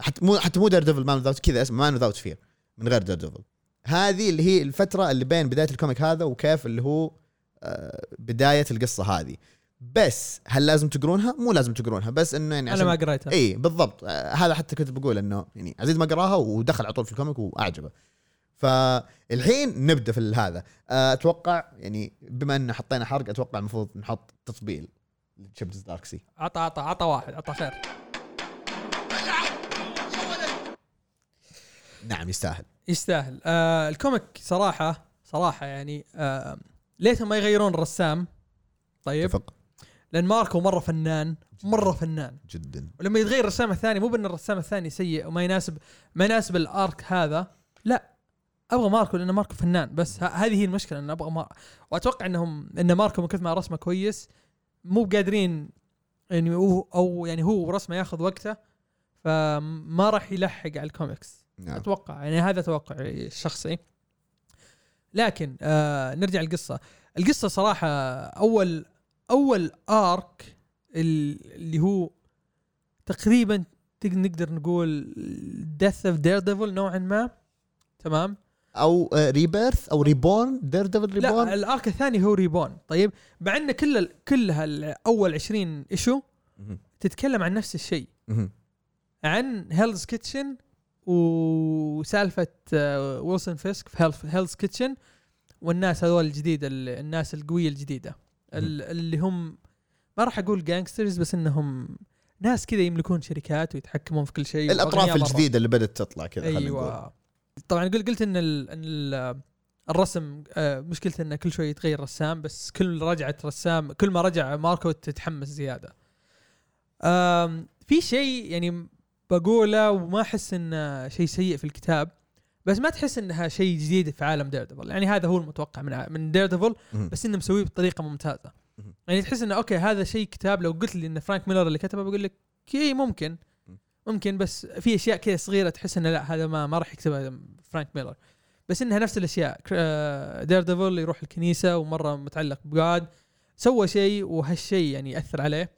حتى مو حتى مو Daredevil Man Without كذا اسمه Man Without Fear من غير Daredevil هذه اللي هي الفترة اللي بين بداية ال comic هذا وكيف اللي هو آه، بداية القصة هذه. بس هل لازم تقرونها؟ مو لازم تقرونها بس إنه يعني أنا ما قريتها. اي بالضبط. آه، هذا حتى كنت بقول إنه يعني عزيز ما قراها ودخل على طول في ال comic وأعجبه. فالحين نبدأ في هذا. آه، أتوقع يعني بما ان حطينا حرق أتوقع المفروض نحط تطبيل لتشيب زدارسكي عطى عطى عطى واحد عطى خير. نعم يستاهل. يستاهل. آه ال comic صراحة صراحة يعني آه ليتهم ما يغيرون الرسام. طيب. اتفق. لأن ماركو مرة فنان مرة فنان. جدا. ولما يتغير الرسام الثاني مو بأن الرسام الثاني سيء وما يناسب ما يناسب ال arc هذا لا. أبغى ماركو لأن ماركو فنان بس هذه هي المشكلة أن أبغى مار... وأتوقع انهم أن ماركو من كثر ما رسمه كويس مو بقادرين يعني هو أو يعني هو رسمه ياخذ وقته فما راح يلحق على الكوميكس. نعم. أتوقع يعني هذا توقعي الشخصي لكن آه نرجع للقصة. القصة صراحة أول أول arc ال- اللي هو تقريبا تق- نقدر نقول death of Daredevil نوعا ما تمام؟ أو rebirth أو reborn Daredevil لا reborn ال arc الثاني هو reborn طيب مع إن كل كلها ال- اول 20 issue تتكلم عن نفس الشيء. عن Hell's Kitchen وسالفة آه، Wilson Fisk في Hell's Kitchen والناس هذول الجديده ال- الناس القوية الجديدة. ال- اللي هم ما راح أقول gangsters بس إنهم ناس كذا يملكون شركات ويتحكمون في كل شيء الأطراف. الجديدة اللي بدأت تطلع كذا. أيوه طبعا قلت قلت إن ال إن ال الرسم آه، مشكلته انه كل شوي يتغير رسام بس كل رجعه رسام كل ما رجع ماركو تتحمس زيادة. في شيء يعني بقوله وما أحس إنه شيء سيء في الكتاب بس ما تحس إنها شيء جديد في عالم Daredevil يعني هذا هو المتوقع من من Daredevil مهم. بس إنه مسويه بطريقة ممتازة. يعني تحس إنه okay هذا شيء كتاب لو قلت لي إن Frank Miller اللي كتبه بقول لك اي ممكن. ممكن بس في أشياء كذا صغيرة تحس إنه لا هذا ما ما راح يكتبها Frank Miller بس إنها نفس الأشياء. Daredevil يروح الكنيسة ومرة متعلق ب God سوى شيء وهالشيء يعني ياثر عليه.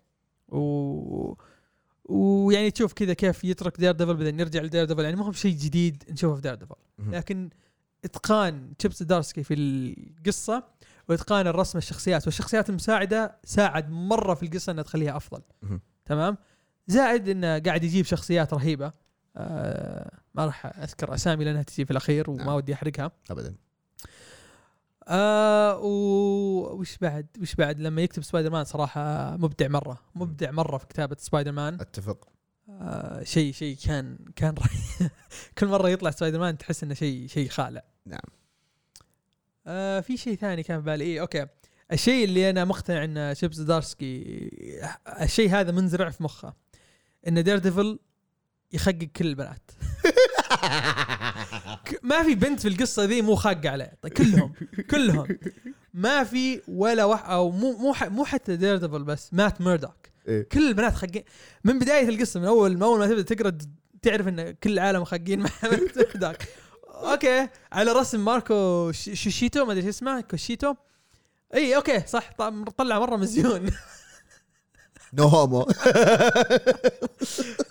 و ويعني تشوف كذا كيف يترك Daredevil بعدين يرجع ل Daredevil يعني ما هو شيء جديد نشوفه في Daredevil. لكن إتقان Chip Zdarsky في القصة وإتقان الرسم الشخصيات والشخصيات المساعدة ساعد مرة في القصة إنها تخليها أفضل. تمام؟ زائد إنه قاعد يجيب شخصيات رهيبة. آه ما راح أذكر أسامي لأنها تجي في الأخير وما نعم. ودي أحرقها. ابدا. آه وش بعد؟ وش بعد؟ لما يكتب سبايدر مان صراحة مبدع مرة مبدع مرة في كتابة سبايدر مان أتفق. آه شيء شيء كان كان. (laughs) كل مرة يطلع سبايدر مان تحس إنه شيء شيء خالع. نعم. آه في شيء ثاني كان في بالي. إيه okay. الشيء اللي أنا مقتنع إن Chip Zdarsky الشيء هذا منزرع في مخه. إن Daredevil يخقق كل البنات. ما في بنت في القصة ذي مو خاقة عليه. طيب كلهم كلهم. ما في ولا واحد أو مو مو مو حتى Daredevil بس Matt Murdock إيه. كل البنات خاقين. من بداية القصة من اول من أول ما تبدأ تقرأ تعرف إن كل العالم خاقين مع (laughs) Murdock okay. على رسم Marco Ch- Checchetto ما أدري شو اسمه كوشيتو. اي okay صح. طلع مرة مزيون. (laughs) no homo (laughs)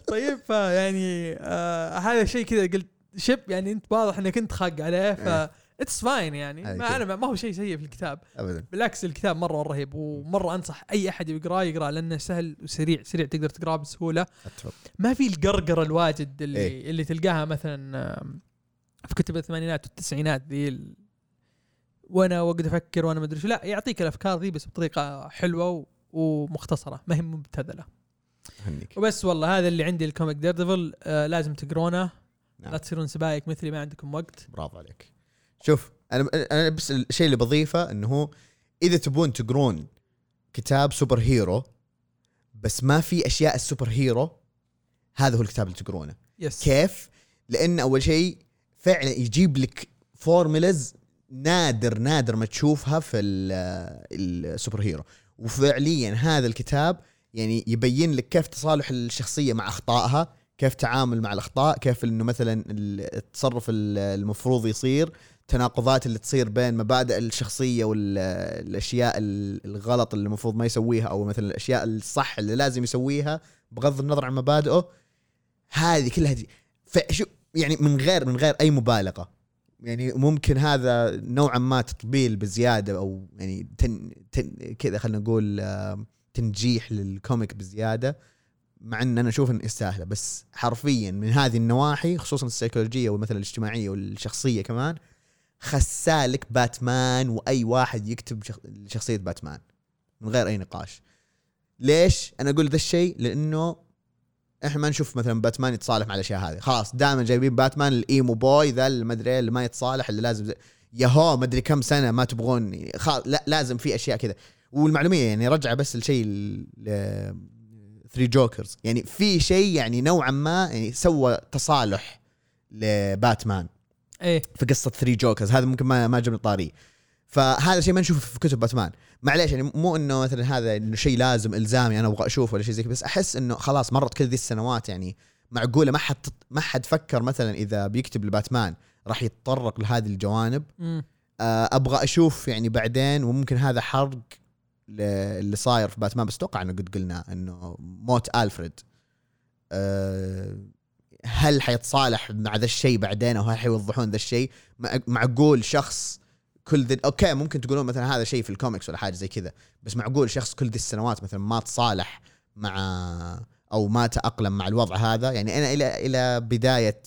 طيب فيعني آه هذا شيء كذا قلت Chip يعني أنت واضح إنك أنت خاق عليه ف إيه. it's fine يعني ما. أنا ما- هو شيء سيء في الكتاب ابدا بالعكس الكتاب مرة رهيب ومرة أنصح أي أحد يقرأه يقرأه لأنه سهل وسريع سريع تقدر تقرأه بسهولة ما في القرقرة الواجد اللي إيه. اللي تلقاها مثلا في كتب الثمانينات والتسعينات ذي. وأنا واقعد أفكر وأنا ما أدري شو لا يعطيك الأفكار ذي بس بطريقة حلوة. ومختصرة ما هي مبتذلة. أهنيك. وبس والله هذا اللي عندي ال comic Daredevil آه لازم تقرونه. نعم. لا تصيرون Spike مثلي ما عندكم وقت. برافو عليك. شوف أنا أنا بس الشيء اللي بضيفه إنه هو إذا تبون تقرون كتاب superhero بس ما في أشياء ال superhero هذا هو الكتاب اللي تقرونه. yes كيف؟ لأن أول شيء فعلا يجيب لك formulas نادر نادر ما تشوفها في ال- السوبر هيرو. وفعليا هذا الكتاب يعني يبين لك كيف تصالح الشخصية مع أخطائها كيف تعامل مع الأخطاء كيف إنه مثلا التصرف ال- المفروض يصير التناقضات اللي تصير بين مبادئ الشخصية والاشياء الغلط اللي المفروض ما يسويها أو مثلا الأشياء الصح اللي لازم يسويها بغض النظر عن مبادئه. هذه كلها دي. يعني من غير من غير أي مبالغة. يعني ممكن هذا نوعا ما تطبيل بزيادة أو يعني تن تن كذا خلينا نقول تنجيح للكوميك بزيادة مع إن أنا أشوف انه يستاهله بس حرفيا من هذه النواحي خصوصا السيكولوجية والمثل الاجتماعية والشخصية كمان خسالك باتمان وأي واحد يكتب شخ- شخصية باتمان من غير أي نقاش. ليش؟ أنا أقول ذا الشيء لأنه إحنا ما نشوف مثلا باتمان يتصالح مع الأشياء هذه. خلاص دائما جايبين باتمان ال emo boy ذا اللي ما أدري اللي ما يتصالح اللي لازم زي- ياهو ما أدري كم سنة ما تبغون خلاص لا لازم في أشياء كذا. والمعلومية يعني رجع بس الشيء Three Jokers يعني في شيء يعني نوعا ما يعني سوى تصالح لباتمان إيه. في قصة Three Jokers هذا ممكن ما ما جبنا طاري. فهذا شيء ما نشوفه في كتب باتمان. معليش يعني مو إنه مثلا هذا انه شيء لازم إلزامي أنا أبغى أشوفه ولا شيء زي بس أحس إنه خلاص مرت كل ذي السنوات يعني معقولة ما حد ما حد فكر مثلا إذا بيكتب لباتمان راح يتطرق لهذه الجوانب. آه، أبغى أشوف يعني بعدين وممكن هذا حرق اللي صاير في باتمان بس أتوقع إنه قد قلنا إنه موت ألفريد. آه، هل حيتصالح مع ذا الشيء بعدين أو هل حيوضحون ذا الشيء؟ مع- معقول شخص كل ذي okay ممكن تقولون مثلا هذا شيء في الكوميكس ولا حاجة زي كذا بس معقول شخص كل ذي السنوات مثلا ما تصالح مع أو ما تأقلم مع الوضع هذا؟ يعني أنا إلى إلى بداية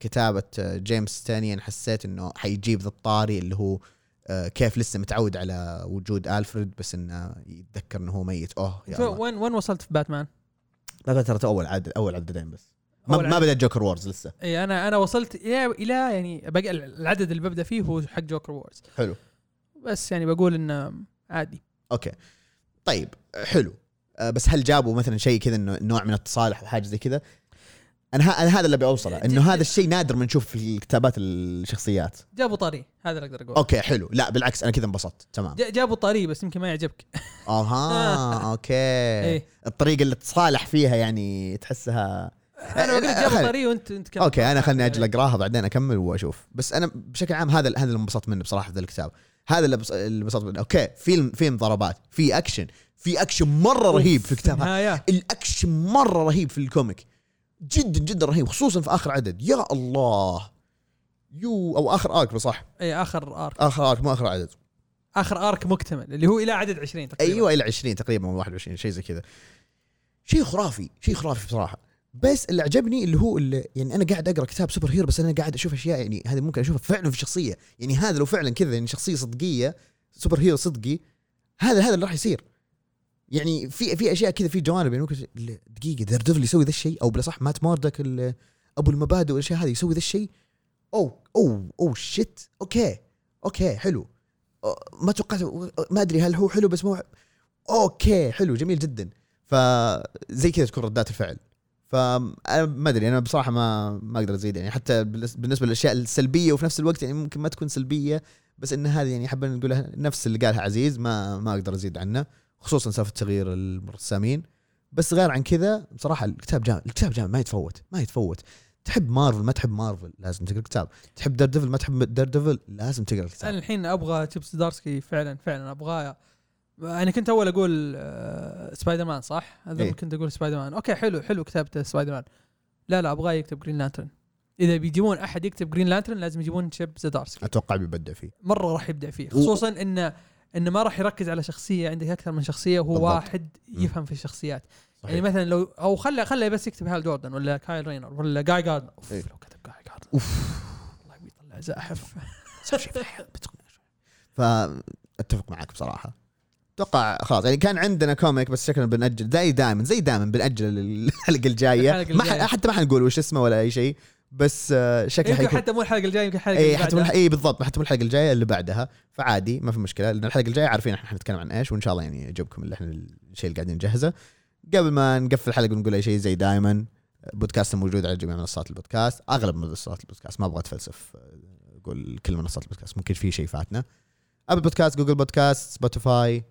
كتابة James Tynion حسيت إنه حيجيب ذا الطاري اللي هو آه، كيف لسه متعود على وجود ألفريد بس إنه يتذكر إنه هو ميت. أوه يا الله. وين وين وصلت في باتمان؟ لا ترى أول عدد أول عددين بس. ما, ما. بدأ Joker War لسه. اي أنا أنا وصلت إلى إلى يعني بقى العدد اللي ببدأ فيه هو حق Joker War حلو. بس يعني بقول إنه عادي. okay. طيب حلو. آه، بس هل جابوا مثلا شيء كذا انه نوع من التصالح أو حاجة زي كذا؟ أنا أنا هذا اللي بوصله إنه هذا الشيء نادر من نشوف في كتابات الشخصيات. جابوا طري هذا اللي أقدر أقول okay حلو. لا بالعكس أنا كذا انبسطت. تمام. جابوا طري بس يمكن ما يعجبك. أها (laughs) okay. إيه. الطريقة اللي تصالح فيها يعني تحسها أنا قلت جابوا خل- طري وانت أنت كمل. okay أنا خلني أجل اقراها بعدين أكمل وأشوف. بس أنا بشكل عام هذا هذا اللي انبسطت منه بصراحة في الكتاب. هذا اللي انبسطت منه. okay فيلم فيلم ضربات في أكشن في أكشن مرة رهيب في الكتاب. الأكشن مرة رهيب في ال comic. جدا جدا رهيب خصوصا في آخر عدد. يا الله. يو أو آخر arc صح اي آخر arc آخر arc مو آخر عدد. آخر arc مكتمل اللي هو إلى عدد 20 تقريبا. أيوه إلى 20 تقريبا أو 21 شيء زي كذا. شيء خرافي شيء خرافي بصراحة. بس اللي عجبني اللي هو اللي يعني أنا قاعد أقرأ كتاب superhero بس أنا قاعد أشوف أشياء يعني هذه ممكن أشوفها فعلا في شخصية. يعني هذا لو فعلا كذا يعني شخصية صدقية superhero صدقي هذا هذا اللي راح يصير. يعني في في أشياء كذا في جوانب يعني ممكن دقيقة دير ديفل يسوي ذا الشيء؟ أو بالاصح مات موردك أبو المبادئ والأشياء هذه يسوي ذا الشيء؟ أو أو oh shit okay. okay حلو. ما توقعت ما أدري هل هو حلو بس مو okay حلو جميل جدا. فزي كذا تكون ردات الفعل. فانا ما أدري أنا بصراحة ما ما أقدر أزيد يعني. حتى بالنس- بالنسبة للأشياء السلبية وفي نفس الوقت يعني ممكن ما تكون سلبية بس إن هذه يعني حابين نقولها نفس اللي قالها عزيز ما ما أقدر أزيد عنه خصوصا سالفة تغيير الرسامين بس غير عن كذا بصراحة الكتاب جامد الكتاب جامد ما يتفوت ما يتفوت. تحب مارفل ما تحب مارفل لازم تقرأ الكتاب. تحب دير ديفل ما تحب دير ديفل لازم تقرأ أنا الكتاب الحين أبغى تشيب زدارسكي فعلا فعلا أبغاه. أنا كنت أول أقول آه، سبايدر مان صح؟ أظن إيه. كنت أقول سبايدر مان okay حلو حلو كتابته سبايدر مان لا لا أبغاه يكتب جرين لانترن إذا بيجيبون أحد يكتب جرين لانترن لازم يجيبون تشيب زدارسكي. أتوقع بيبدع فيه. مرة راح يبدع فيه خصوصا إنه إنه ما راح يركز على شخصية عندك أكثر من شخصية وهو بالضبط. واحد يفهم في الشخصيات. صحيح. يعني مثلا لو أو خله خله بس يكتب هال جوردن ولا كايل رينر ولا جاي جاردنر أوف إيه. لو كتب جاي جاردنر أوف. والله بيطلع زاحف. (laughs) فأتفق معك بصراحة. أتوقع خلاص يعني كان عندنا comic بس شكلنا بنأجل زي دائما زي دائما بنأجل الحلقة ما الجاية. ح- حتى ما حنقول وش اسمه ولا أي شيء بس آه، شكله يمكن حيكون حتى مو الحلقة الجاية يمكن الحلقة اي حتى مو. اي بالضبط حتى مو الحلقة الجاية اللي بعدها. فعادي ما في مشكلة. لأن الحلقة الجاية عارفين إحنا حنتكلم عن إيش وإن شاء الله يعني يعجبكم اللي إحنا الشيء اللي قاعدين نجهزه. قبل ما نقفل الحلقة ونقول أي شيء زي دائما بودكاست موجود على جميع منصات البودكاست. أغلب منصات البودكاست ما أبغى أتفلسف آه، أقول كل منصات البودكاست ممكن في شيء فاتنا. Apple Podcasts Google Podcasts Spotify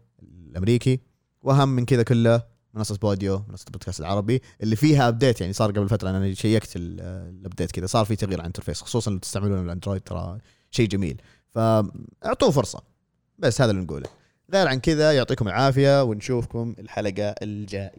الأمريكي واهم من كذا كله منصة بوديو منصة البودكاست العربي اللي فيها update يعني صار قبل فترة أنا شيكت ال- ال update كذا صار في تغيير على ال interface خصوصا لو تستعملون ال Android ترى شيء جميل. فاعطوه فرصة. بس هذا اللي نقوله. غير عن كذا يعطيكم العافية ونشوفكم الحلقة الجاية.